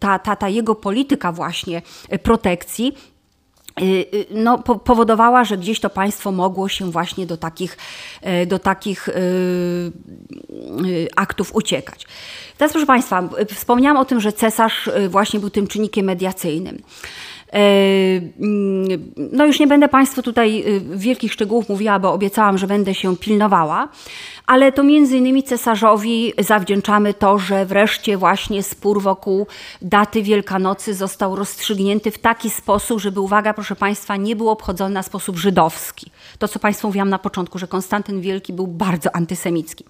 ta, ta, ta jego polityka właśnie protekcji no, powodowała, że gdzieś to państwo mogło się właśnie do takich, do takich aktów uciekać. Teraz, proszę Państwa, wspomniałam o tym, że cesarz właśnie był tym czynnikiem mediacyjnym. No już nie będę Państwu tutaj wielkich szczegółów mówiła, bo obiecałam, że będę się pilnowała, ale to między innymi cesarzowi zawdzięczamy to, że wreszcie właśnie spór wokół daty Wielkanocy został rozstrzygnięty w taki sposób, żeby, uwaga proszę Państwa, nie był obchodzony na sposób żydowski. To, co Państwu mówiłam na początku, że Konstantyn Wielki był bardzo antysemicki.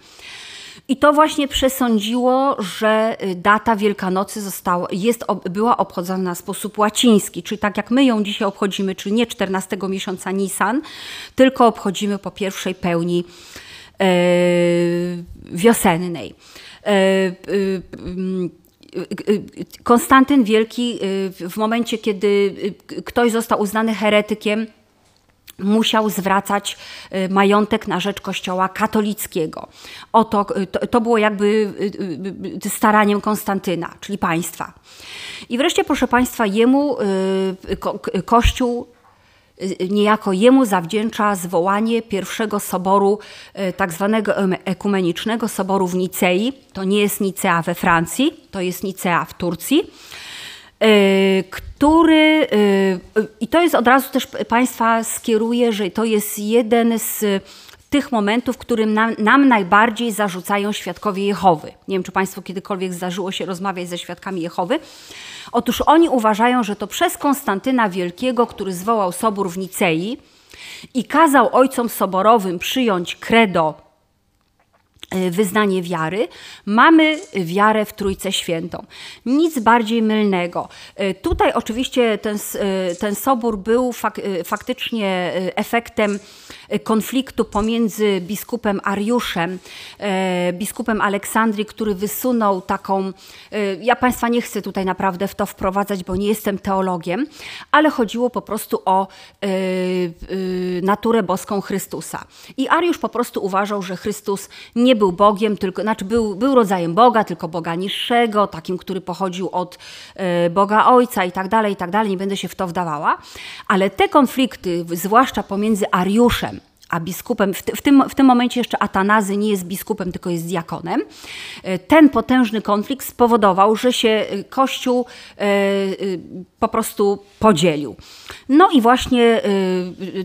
I to właśnie przesądziło, że y, data Wielkanocy została, jest, była obchodzona w sposób łaciński, czyli tak jak my ją dzisiaj obchodzimy, czyli nie 14 miesiąca Nisan, tylko obchodzimy po pierwszej pełni wiosennej. Konstantyn Wielki w momencie, kiedy ktoś został uznany heretykiem, musiał zwracać y, majątek na rzecz kościoła katolickiego. Oto, y, to, to było jakby y, staraniem Konstantyna, czyli państwa. I wreszcie, proszę Państwa, jemu Kościół niejako jemu zawdzięcza zwołanie pierwszego soboru, tak zwanego ekumenicznego soboru w Nicei. To nie jest Nicea we Francji, to jest Nicea w Turcji który, y, i to jest od razu też Państwa skieruje, że to jest jeden z tych momentów, którym nam, nam, najbardziej zarzucają świadkowie Jehowy. Nie wiem, czy Państwu kiedykolwiek zdarzyło się rozmawiać ze świadkami Jehowy. Otóż oni uważają, że to przez Konstantyna Wielkiego, który zwołał sobór w Nicei i kazał ojcom soborowym przyjąć credo wyznanie wiary, mamy wiarę w Trójcę Świętą. Nic bardziej mylnego. Y, tutaj oczywiście ten, y, ten sobór był fak, faktycznie efektem konfliktu pomiędzy biskupem Ariuszem, biskupem Aleksandrii, który wysunął taką, ja Państwa nie chcę tutaj naprawdę w to wprowadzać, bo nie jestem teologiem, ale chodziło po prostu o naturę boską Chrystusa. I Ariusz po prostu uważał, że Chrystus nie był Bogiem, tylko, znaczy był, był rodzajem Boga, tylko Boga niższego, takim, który pochodził od e, Boga Ojca i tak dalej, i tak dalej. Nie będę się w to wdawała. Ale te konflikty, zwłaszcza pomiędzy Ariuszem, a biskupem, w, w, tym, w tym momencie jeszcze Atanazy nie jest biskupem, tylko jest diakonem. E, ten potężny konflikt spowodował, że się e, Kościół e, po prostu podzielił. No i właśnie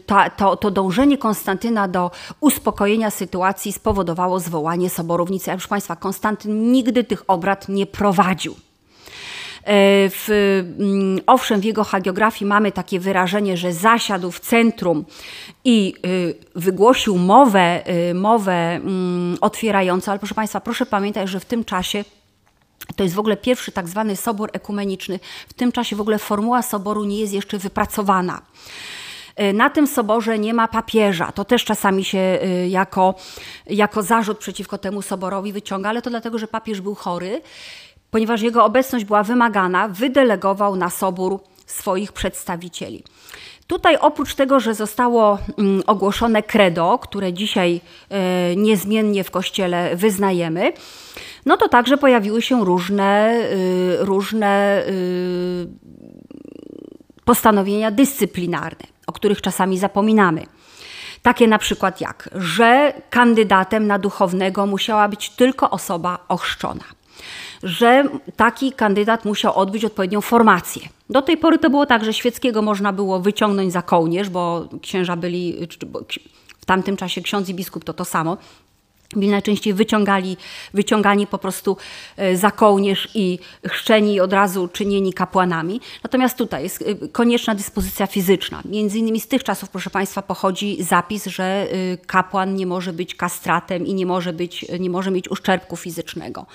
ta, to, to dążenie Konstantyna do uspokojenia sytuacji spowodowało zwołanie Soborownicy. Jak proszę Państwa, Konstantyn nigdy tych obrad nie prowadził. E, w, mm, owszem, w jego hagiografii mamy takie wyrażenie, że zasiadł w centrum i y, wygłosił mowę, y, mowę mm, otwierającą, ale proszę Państwa, proszę pamiętać, że w tym czasie to jest w ogóle pierwszy tak zwany sobor ekumeniczny. W tym czasie w ogóle formuła soboru nie jest jeszcze wypracowana. E, na tym soborze nie ma papieża. To też czasami się y, jako, jako zarzut przeciwko temu soborowi wyciąga, ale to dlatego, że papież był chory ponieważ jego obecność była wymagana, wydelegował na sobór swoich przedstawicieli. Tutaj oprócz tego, że zostało mm, ogłoszone credo, które dzisiaj e, niezmiennie w kościele wyznajemy, no to także pojawiły się różne, y, różne y, postanowienia dyscyplinarne, o których czasami zapominamy. Takie na przykład jak, że kandydatem na duchownego musiała być tylko osoba ochrzczona że taki kandydat musiał odbyć odpowiednią formację. Do tej pory to było tak, że świeckiego można było wyciągnąć za kołnierz, bo księża byli, w tamtym czasie ksiądz i biskup to to samo, byli najczęściej wyciągali, wyciągani po prostu e, za kołnierz i chrzczeni od razu czynieni kapłanami. Natomiast tutaj jest e, konieczna dyspozycja fizyczna. Między innymi z tych czasów, proszę Państwa, pochodzi zapis, że e, kapłan nie może być kastratem i nie może, być, nie może mieć uszczerbku fizycznego.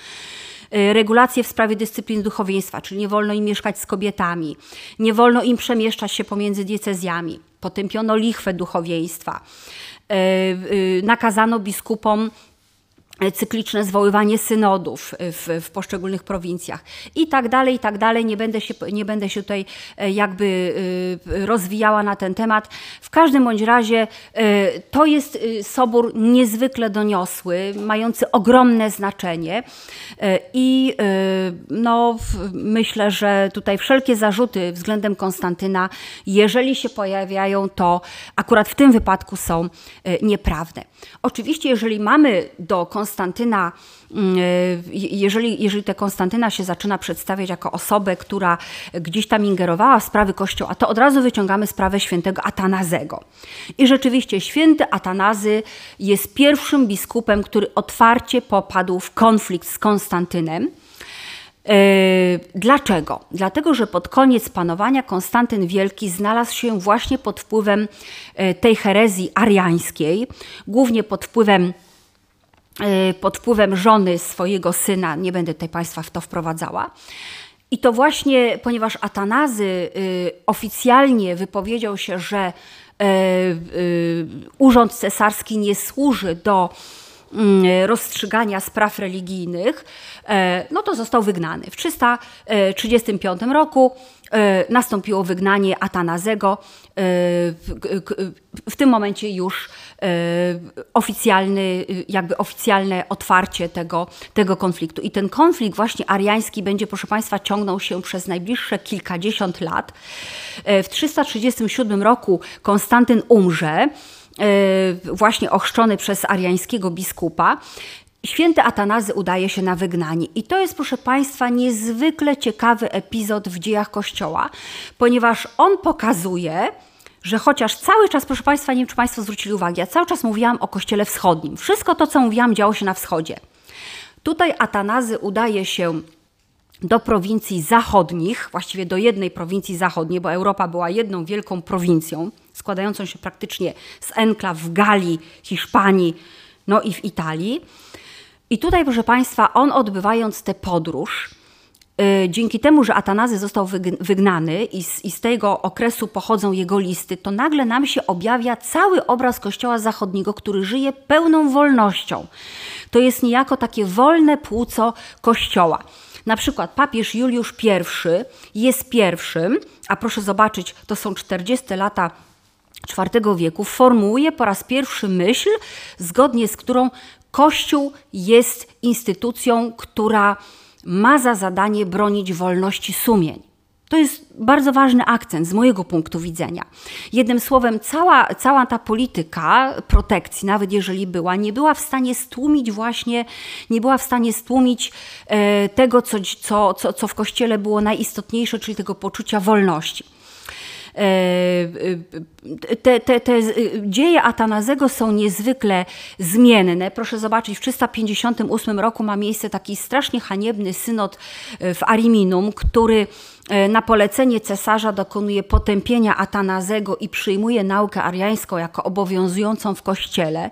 Y, regulacje w sprawie dyscypliny duchowieństwa, czyli nie wolno im mieszkać z kobietami, nie wolno im przemieszczać się pomiędzy diecezjami, potępiono lichwę duchowieństwa, y, y, nakazano biskupom cykliczne zwoływanie synodów w, w, poszczególnych prowincjach i tak dalej, i tak dalej. Nie będę, się, nie będę się tutaj e, jakby e, rozwijała na ten temat. W każdym bądź razie e, to jest sobór niezwykle doniosły, mający ogromne znaczenie i no, myślę, że tutaj wszelkie zarzuty względem Konstantyna, jeżeli się pojawiają, to akurat w tym wypadku są nieprawne. Oczywiście, jeżeli mamy do Konstantyna, mm, e, jeżeli, jeżeli te Konstantyna się zaczyna przedstawiać jako osobę, która gdzieś tam ingerowała w sprawy Kościoła, to od razu wyciągamy sprawę świętego Atanazego. I rzeczywiście święty Atanazy jest pierwszym biskupem, który otwarcie popadł w konflikt z Konstantynem. E, dlaczego? Dlatego, że pod koniec panowania Konstantyn Wielki znalazł się właśnie pod wpływem e, tej herezji ariańskiej, głównie pod wpływem pod wpływem żony swojego syna, nie będę tutaj Państwa w to wprowadzała. I to właśnie, ponieważ Atanazy oficjalnie wypowiedział się, że urząd cesarski nie służy do mm, rozstrzygania spraw religijnych, no to został wygnany. W 335 roku nastąpiło wygnanie Atanazego. W tym momencie już oficjalny, jakby oficjalne otwarcie tego, tego konfliktu. I ten konflikt właśnie ariański będzie, proszę Państwa, ciągnął się przez najbliższe kilkadziesiąt lat. W 337 roku Konstantyn umrze, właśnie ochrzczony przez ariańskiego biskupa. Święty Atanazy udaje się na wygnanie. I to jest, proszę Państwa, niezwykle ciekawy epizod w dziejach Kościoła, ponieważ on pokazuje, że chociaż cały czas, proszę Państwa, nie wiem, czy Państwo zwrócili uwagę, ja cały czas mówiłam o Kościele Wschodnim. Wszystko to, co mówiłam, działo się na wschodzie. Tutaj Atanazy udaje się do prowincji zachodnich, właściwie do jednej prowincji zachodniej, bo Europa była jedną wielką prowincją, składającą się praktycznie z enklaw w Galii, Hiszpanii, no i w Italii. I tutaj, proszę Państwa, on odbywając tę podróż, dzięki temu, że Atanazy został wygnany i z, i z tego okresu pochodzą jego listy, to nagle nam się objawia cały obraz Kościoła Zachodniego, który żyje pełną wolnością. To jest niejako takie wolne płuco Kościoła. Na przykład papież Juliusz I jest pierwszym, a proszę zobaczyć, to są 40 lata IV wieku, formułuje po raz pierwszy myśl, zgodnie z którą Kościół jest instytucją, która ma za zadanie bronić wolności sumień. To jest bardzo ważny akcent z mojego punktu widzenia. Jednym słowem, cała, cała ta polityka protekcji, nawet jeżeli była, nie była w stanie stłumić właśnie, nie była w stanie stłumić e, tego, co, co, co, co w Kościele było najistotniejsze, czyli tego poczucia wolności. E, e, te, te, te dzieje Atanazego są niezwykle zmienne. Proszę zobaczyć, w 358 roku ma miejsce taki strasznie haniebny synod w Ariminum, który E, na polecenie cesarza dokonuje potępienia Atanazego i przyjmuje naukę ariańską jako obowiązującą w kościele.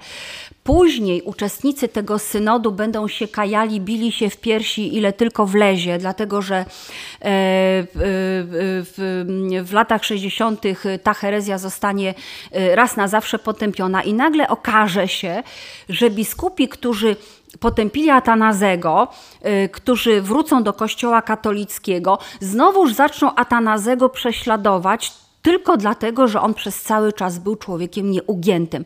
Później uczestnicy tego synodu będą się kajali, bili się w piersi, ile tylko wlezie, dlatego że e, w, latach 60. ta herezja zostanie e, raz na zawsze potępiona i nagle okaże się, że biskupi, którzy potępili Atanazego, którzy wrócą do kościoła katolickiego, znowuż zaczną Atanazego prześladować tylko dlatego, że on przez cały czas był człowiekiem nieugiętym.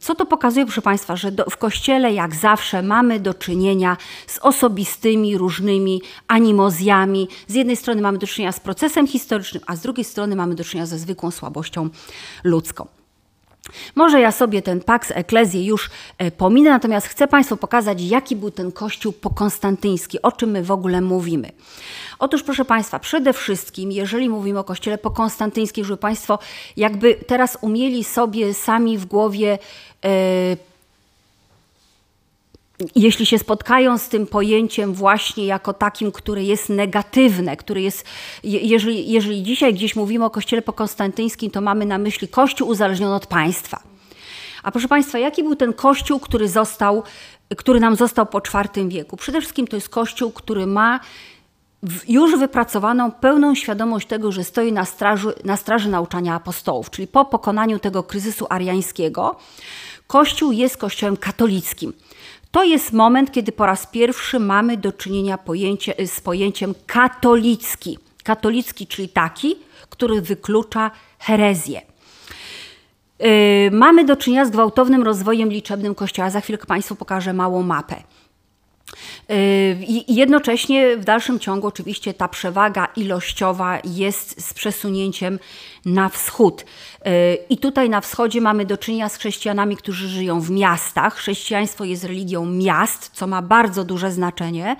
Co to pokazuje, proszę Państwa, że do, w Kościele jak zawsze mamy do czynienia z osobistymi, różnymi animozjami. Z jednej strony mamy do czynienia z procesem historycznym, a z drugiej strony mamy do czynienia ze zwykłą słabością ludzką. Może ja sobie ten Pax Ecclesiae już e, pominę, natomiast chcę Państwu pokazać, jaki był ten kościół pokonstantyński, o czym my w ogóle mówimy. Otóż, proszę Państwa, przede wszystkim, jeżeli mówimy o kościele pokonstantyńskim, żeby Państwo jakby teraz umieli sobie sami w głowie yy, jeśli się spotkają z tym pojęciem właśnie jako takim, które jest negatywne, który jest, jeżeli, jeżeli dzisiaj gdzieś mówimy o kościele pokonstantyńskim, to mamy na myśli kościół uzależniony od państwa. A proszę Państwa, jaki był ten kościół, który został, który nam został po IV wieku? Przede wszystkim to jest kościół, który ma już wypracowaną pełną świadomość tego, że stoi na straży, na straży nauczania apostołów, czyli po pokonaniu tego kryzysu ariańskiego, Kościół jest kościołem katolickim. To jest moment, kiedy po raz pierwszy mamy do czynienia pojęcie, z pojęciem katolicki. Katolicki, czyli taki, który wyklucza herezję. Yy, mamy do czynienia z gwałtownym rozwojem liczebnym Kościoła. Za chwilkę Państwu pokażę małą mapę. Yy, I jednocześnie w dalszym ciągu oczywiście ta przewaga ilościowa jest z przesunięciem na wschód. Yy, I tutaj na wschodzie mamy do czynienia z chrześcijanami, którzy żyją w miastach. Chrześcijaństwo jest religią miast, co ma bardzo duże znaczenie,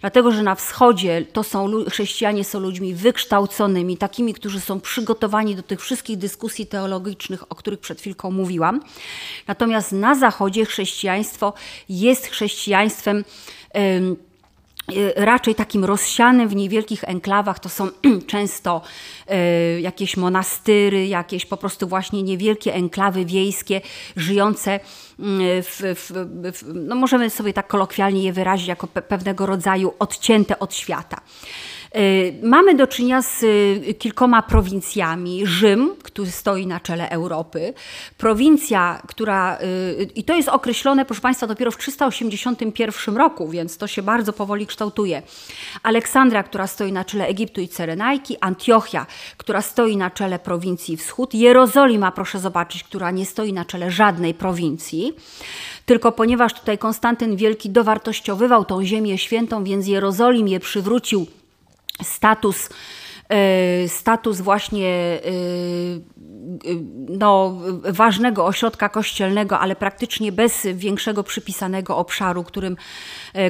dlatego że na wschodzie to są chrześcijanie są ludźmi wykształconymi, takimi, którzy są przygotowani do tych wszystkich dyskusji teologicznych, o których przed chwilką mówiłam. Natomiast na zachodzie chrześcijaństwo jest chrześcijaństwem raczej takim rozsianym w niewielkich enklawach to są często y, jakieś monastyry, jakieś po prostu właśnie niewielkie enklawy wiejskie, żyjące y, w, w, w, no możemy sobie tak kolokwialnie je wyrazić jako pe pewnego rodzaju odcięte od świata. Mamy do czynienia z kilkoma prowincjami. Rzym, który stoi na czele Europy, prowincja, która, i to jest określone, proszę Państwa, dopiero w 381 roku, więc to się bardzo powoli kształtuje. Aleksandria, która stoi na czele Egiptu i Cyrenajki, Antiochia, która stoi na czele prowincji Wschód, Jerozolima, proszę zobaczyć, która nie stoi na czele żadnej prowincji. Tylko ponieważ tutaj Konstantyn Wielki dowartościowywał tą ziemię świętą, więc Jerozolimie przywrócił status e, status właśnie e, e, no, ważnego ośrodka kościelnego, ale praktycznie bez większego przypisanego obszaru, którym,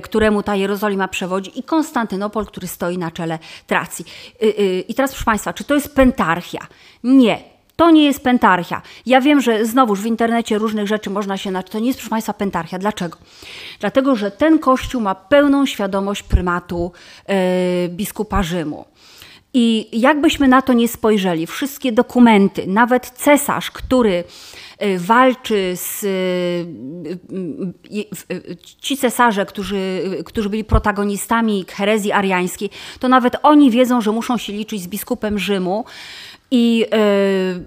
któremu ta Jerozolima przewodzi i Konstantynopol, który stoi na czele Tracji. I teraz proszę Państwa, czy to jest pentarchia? Nie. To nie jest pentarchia. Ja wiem, że znowuż w internecie różnych rzeczy można się naczytać. To nie jest, proszę Państwa, pentarchia. Dlaczego? Dlatego, że ten kościół ma pełną świadomość prymatu yy, biskupa Rzymu. I jakbyśmy na to nie spojrzeli, wszystkie dokumenty, nawet cesarz, który e, walczy z. E, ci cesarze, którzy, którzy byli protagonistami herezji ariańskiej, to nawet oni wiedzą, że muszą się liczyć z biskupem Rzymu, i e,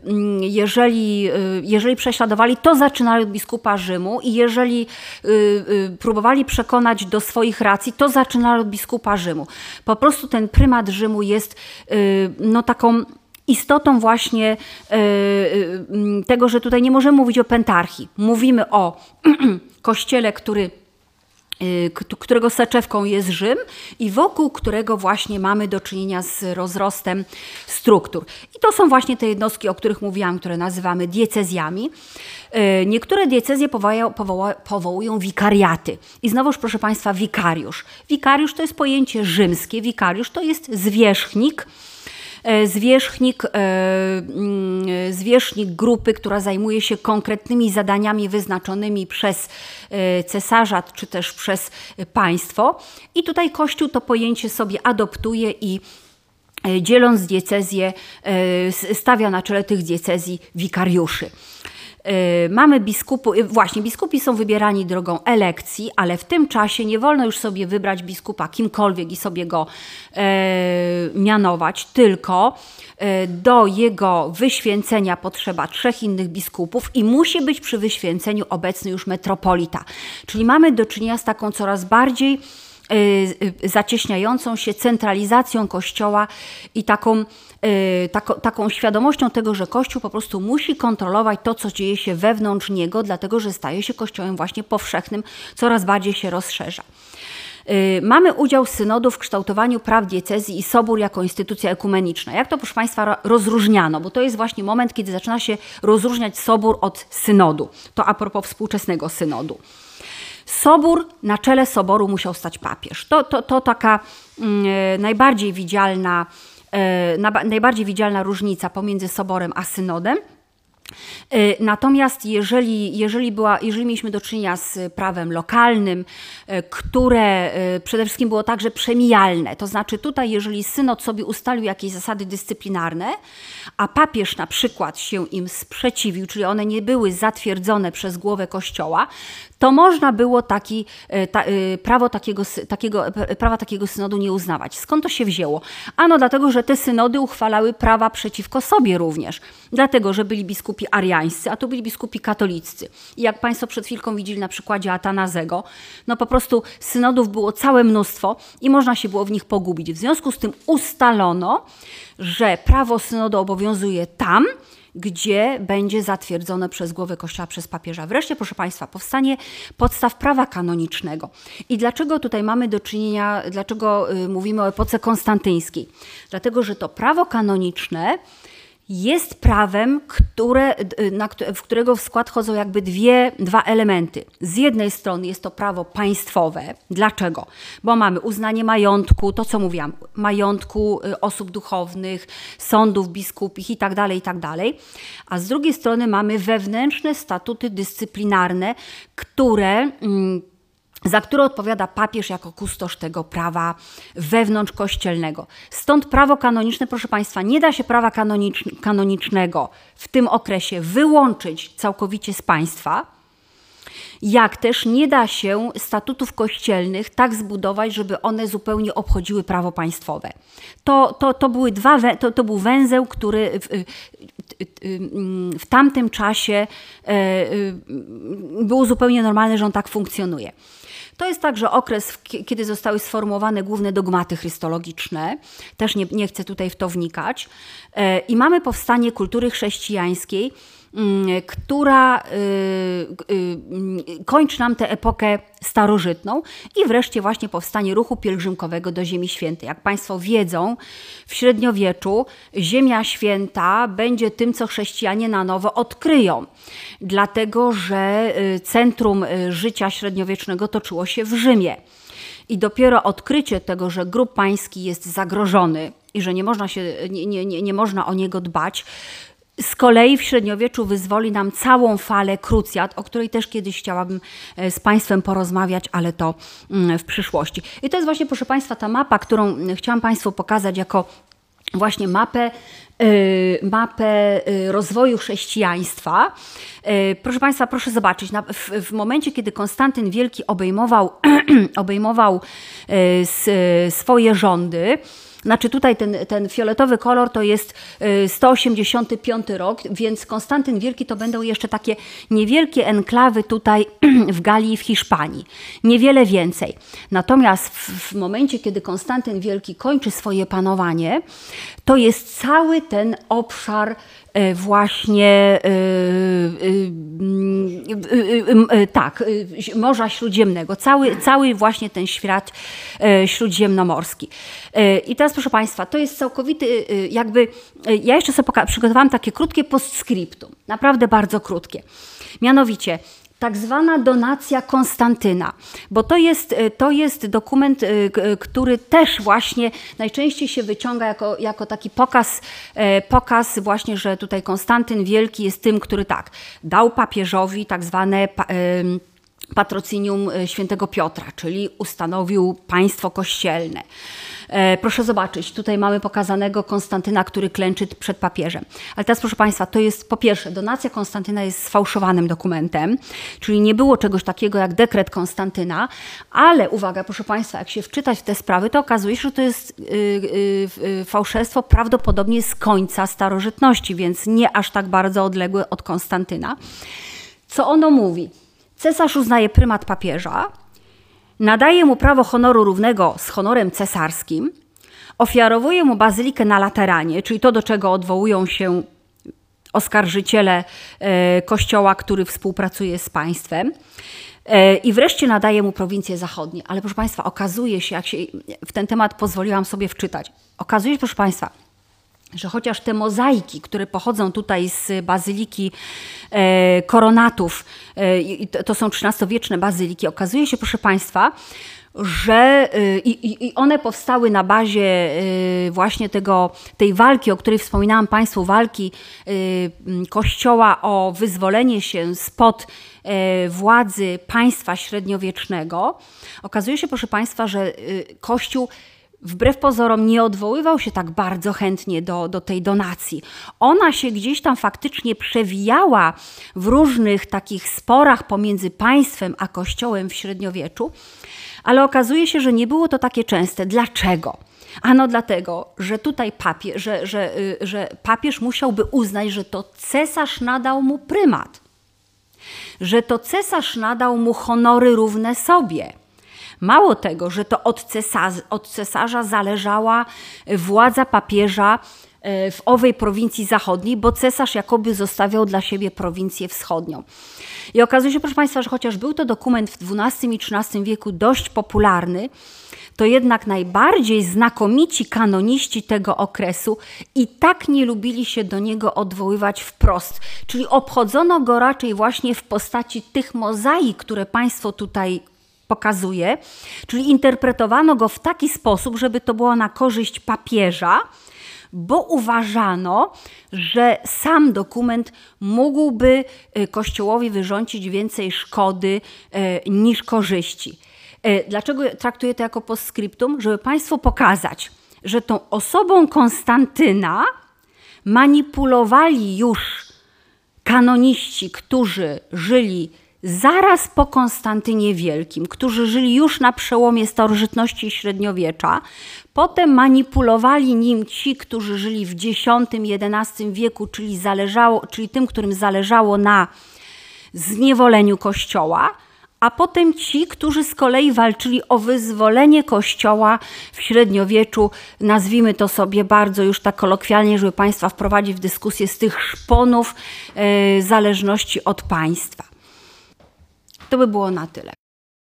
mm, jeżeli, e, jeżeli prześladowali, to zaczynali od biskupa Rzymu, i jeżeli e, próbowali przekonać do swoich racji, to zaczynali od biskupa Rzymu. Po prostu ten prymat Rzymu jest no, taką istotą właśnie tego, że tutaj nie możemy mówić o pentarchii. Mówimy o kościele, który którego soczewką jest Rzym i wokół którego właśnie mamy do czynienia z rozrostem struktur. I to są właśnie te jednostki, o których mówiłam, które nazywamy diecezjami. Y, niektóre diecezje powołają, powołują wikariaty. I znowuż, proszę Państwa, wikariusz. Wikariusz to jest pojęcie rzymskie, wikariusz to jest zwierzchnik, zwierzchnik, e, mm, zwierzchnik grupy, która zajmuje się konkretnymi zadaniami wyznaczonymi przez e, cesarza czy też przez państwo. I tutaj Kościół to pojęcie sobie adoptuje i dzieląc diecezję, stawia na czele tych diecezji wikariuszy. Y, mamy biskupu, y, właśnie biskupi są wybierani drogą elekcji, ale w tym czasie nie wolno już sobie wybrać biskupa kimkolwiek i sobie go e, mianować, tylko do jego wyświęcenia potrzeba trzech innych biskupów i musi być przy wyświęceniu obecny już metropolita. Czyli mamy do czynienia z taką coraz bardziej Y, zacieśniającą się centralizacją Kościoła i taką, y, taką, taką świadomością tego, że Kościół po prostu musi kontrolować to, co dzieje się wewnątrz niego, dlatego że staje się Kościołem właśnie powszechnym, coraz bardziej się rozszerza. Y, mamy udział synodu w kształtowaniu praw diecezji i sobór jako instytucja ekumeniczna. Jak to, proszę Państwa, rozróżniano? Bo to jest właśnie moment, kiedy zaczyna się rozróżniać sobór od synodu. To a propos współczesnego synodu. Sobór, na czele soboru musiał stać papież. To, to, to taka e, najbardziej widzialna, e, najbardziej widzialna różnica pomiędzy soborem a synodem. E, natomiast jeżeli, jeżeli, była, jeżeli mieliśmy do czynienia z prawem lokalnym, które przede wszystkim było także przemijalne, to znaczy tutaj, jeżeli synod sobie ustalił jakieś zasady dyscyplinarne, a papież na przykład się im sprzeciwił, czyli one nie były zatwierdzone przez głowę kościoła, to można było taki, e, ta, e, prawo takiego, takiego, e, prawa takiego synodu nie uznawać. Skąd to się wzięło? Ano dlatego, że te synody uchwalały prawa przeciwko sobie również. Dlatego, że byli biskupi ariańscy, a tu byli biskupi katoliccy. I jak Państwo przed chwilką widzieli na przykładzie Atanazego, no po prostu synodów było całe mnóstwo i można się było w nich pogubić. W związku z tym ustalono, że prawo synodu obowiązuje tam, gdzie będzie zatwierdzone przez głowę Kościoła, przez papieża. Wreszcie, proszę Państwa, powstanie podstaw prawa kanonicznego. I dlaczego tutaj mamy do czynienia, dlaczego y, mówimy o epoce konstantyńskiej? Dlatego, że to prawo kanoniczne jest prawem, które, na, w którego w skład chodzą jakby dwie, dwa elementy. Z jednej strony jest to prawo państwowe. Dlaczego? Bo mamy uznanie majątku, to co mówiłam, majątku y, osób duchownych, sądów biskupich itd., tak itd. Tak A z drugiej strony mamy wewnętrzne statuty dyscyplinarne, które mm, za które odpowiada papież jako kustosz tego prawa wewnątrzkościelnego. Stąd prawo kanoniczne, proszę Państwa, nie da się prawa kanonicznego w tym okresie wyłączyć całkowicie z państwa, jak też nie da się statutów kościelnych tak zbudować, żeby one zupełnie obchodziły prawo państwowe. To, to, to, były dwa, to, to był węzeł, który w, w tamtym czasie e, było zupełnie normalne, że on tak funkcjonuje. To jest także okres, kiedy zostały sformułowane główne dogmaty chrystologiczne. Też nie, nie chcę tutaj w to wnikać. E, I mamy powstanie kultury chrześcijańskiej, która y, y, kończy nam tę epokę starożytną i wreszcie właśnie powstanie ruchu pielgrzymkowego do Ziemi Świętej. Jak Państwo wiedzą, w średniowieczu Ziemia Święta będzie tym, co chrześcijanie na nowo odkryją, dlatego że y, centrum życia średniowiecznego toczyło się w Rzymie. I dopiero odkrycie tego, że grób pański jest zagrożony i że nie można, się, nie, nie, nie można o niego dbać, z kolei w średniowieczu wyzwoli nam całą falę krucjat, o której też kiedyś chciałabym e, z Państwem porozmawiać, ale to mm, w przyszłości. I to jest właśnie, proszę Państwa, ta mapa, którą mm, chciałam Państwu pokazać jako właśnie mapę e, mapę e, rozwoju chrześcijaństwa. Proszę Państwa, proszę zobaczyć, w, w momencie, kiedy Konstantyn Wielki obejmował, obejmował swoje rządy, znaczy tutaj ten, ten fioletowy kolor to jest 185 y, rok, więc Konstantyn Wielki to będą jeszcze takie niewielkie enklawy tutaj w Galii w Hiszpanii. Niewiele więcej. Natomiast w, w momencie, kiedy Konstantyn Wielki kończy swoje panowanie, to jest cały ten obszar E, właśnie e, e, tak, Morza Śródziemnego, cały, cały właśnie ten świat śródziemnomorski. I teraz proszę Państwa, to jest całkowity jakby, ja jeszcze sobie przygotowałam takie krótkie postscriptum, naprawdę bardzo krótkie. Mianowicie, tak zwana donacja Konstantyna, bo to jest, e, to jest dokument, e, który też właśnie najczęściej się wyciąga jako, jako taki pokaz, e, pokaz właśnie, że tutaj Konstantyn Wielki jest tym, który tak, dał papieżowi tak zwane patrocinium świętego Piotra, czyli ustanowił państwo kościelne. E, proszę zobaczyć, tutaj mamy pokazanego Konstantyna, który klęczy przed papieżem. Ale teraz, proszę Państwa, to jest po pierwsze, donacja Konstantyna jest sfałszowanym dokumentem, czyli nie było czegoś takiego jak dekret Konstantyna, ale uwaga, proszę Państwa, jak się wczytać w te sprawy, to okazuje się, że to jest yy, yy, fałszerstwo prawdopodobnie z końca starożytności, więc nie aż tak bardzo odległe od Konstantyna. Co ono mówi? Cesarz uznaje prymat papieża, nadaje mu prawo honoru równego z honorem cesarskim, ofiarowuje mu bazylikę na Lateranie, czyli to, do czego odwołują się oskarżyciele e, kościoła, który współpracuje z państwem. E, I wreszcie nadaje mu prowincje zachodnie. Ale proszę Państwa, okazuje się, jak się w ten temat pozwoliłam sobie wczytać, okazuje się, proszę Państwa, że chociaż te mozaiki, które pochodzą tutaj z bazyliki e, koronatów, e, to są XIII-wieczne bazyliki, okazuje się, proszę Państwa, że e, i, i, one powstały na bazie e, właśnie tego, tej walki, o której wspominałam Państwu, walki e, Kościoła o wyzwolenie się spod władzy państwa średniowiecznego. Okazuje się, proszę Państwa, że Kościół wbrew pozorom nie odwoływał się tak bardzo chętnie do, do tej donacji. Ona się gdzieś tam faktycznie przewijała w różnych takich sporach pomiędzy państwem a kościołem w średniowieczu, ale okazuje się, że nie było to takie częste. Dlaczego? Ano dlatego, że tutaj papież, że, że, y, że papież musiałby uznać, że to cesarz nadał mu prymat, że to cesarz nadał mu honory równe sobie Mało tego, że to od, cesarza, od cesarza zależała władza papieża e, w owej prowincji zachodniej, bo cesarz jakoby zostawiał dla siebie prowincję wschodnią. I okazuje się, proszę Państwa, że chociaż był to dokument w XII i XIII wieku dość popularny, to jednak najbardziej znakomici kanoniści tego okresu i tak nie lubili się do niego odwoływać wprost. Czyli obchodzono go raczej właśnie w postaci tych mozaik, które Państwo tutaj pokazuje, czyli interpretowano go w taki sposób, żeby to było na korzyść papieża, bo uważano, że sam dokument mógłby e, Kościołowi wyrządzić więcej szkody e, niż korzyści. E, dlaczego traktuję to jako postscriptum? Żeby Państwu pokazać, że tą osobą Konstantyna manipulowali już kanoniści, którzy żyli zaraz po Konstantynie Wielkim, którzy żyli już na przełomie starożytności i średniowiecza. Potem manipulowali nim ci, którzy żyli w X-XI wieku, czyli, zależało, czyli tym, którym zależało na zniewoleniu Kościoła a potem ci, którzy z kolei walczyli o wyzwolenie Kościoła w średniowieczu, nazwijmy to sobie bardzo już tak kolokwialnie, żeby Państwa wprowadzić w dyskusję z tych szponów yy, zależności od państwa. To by było na tyle.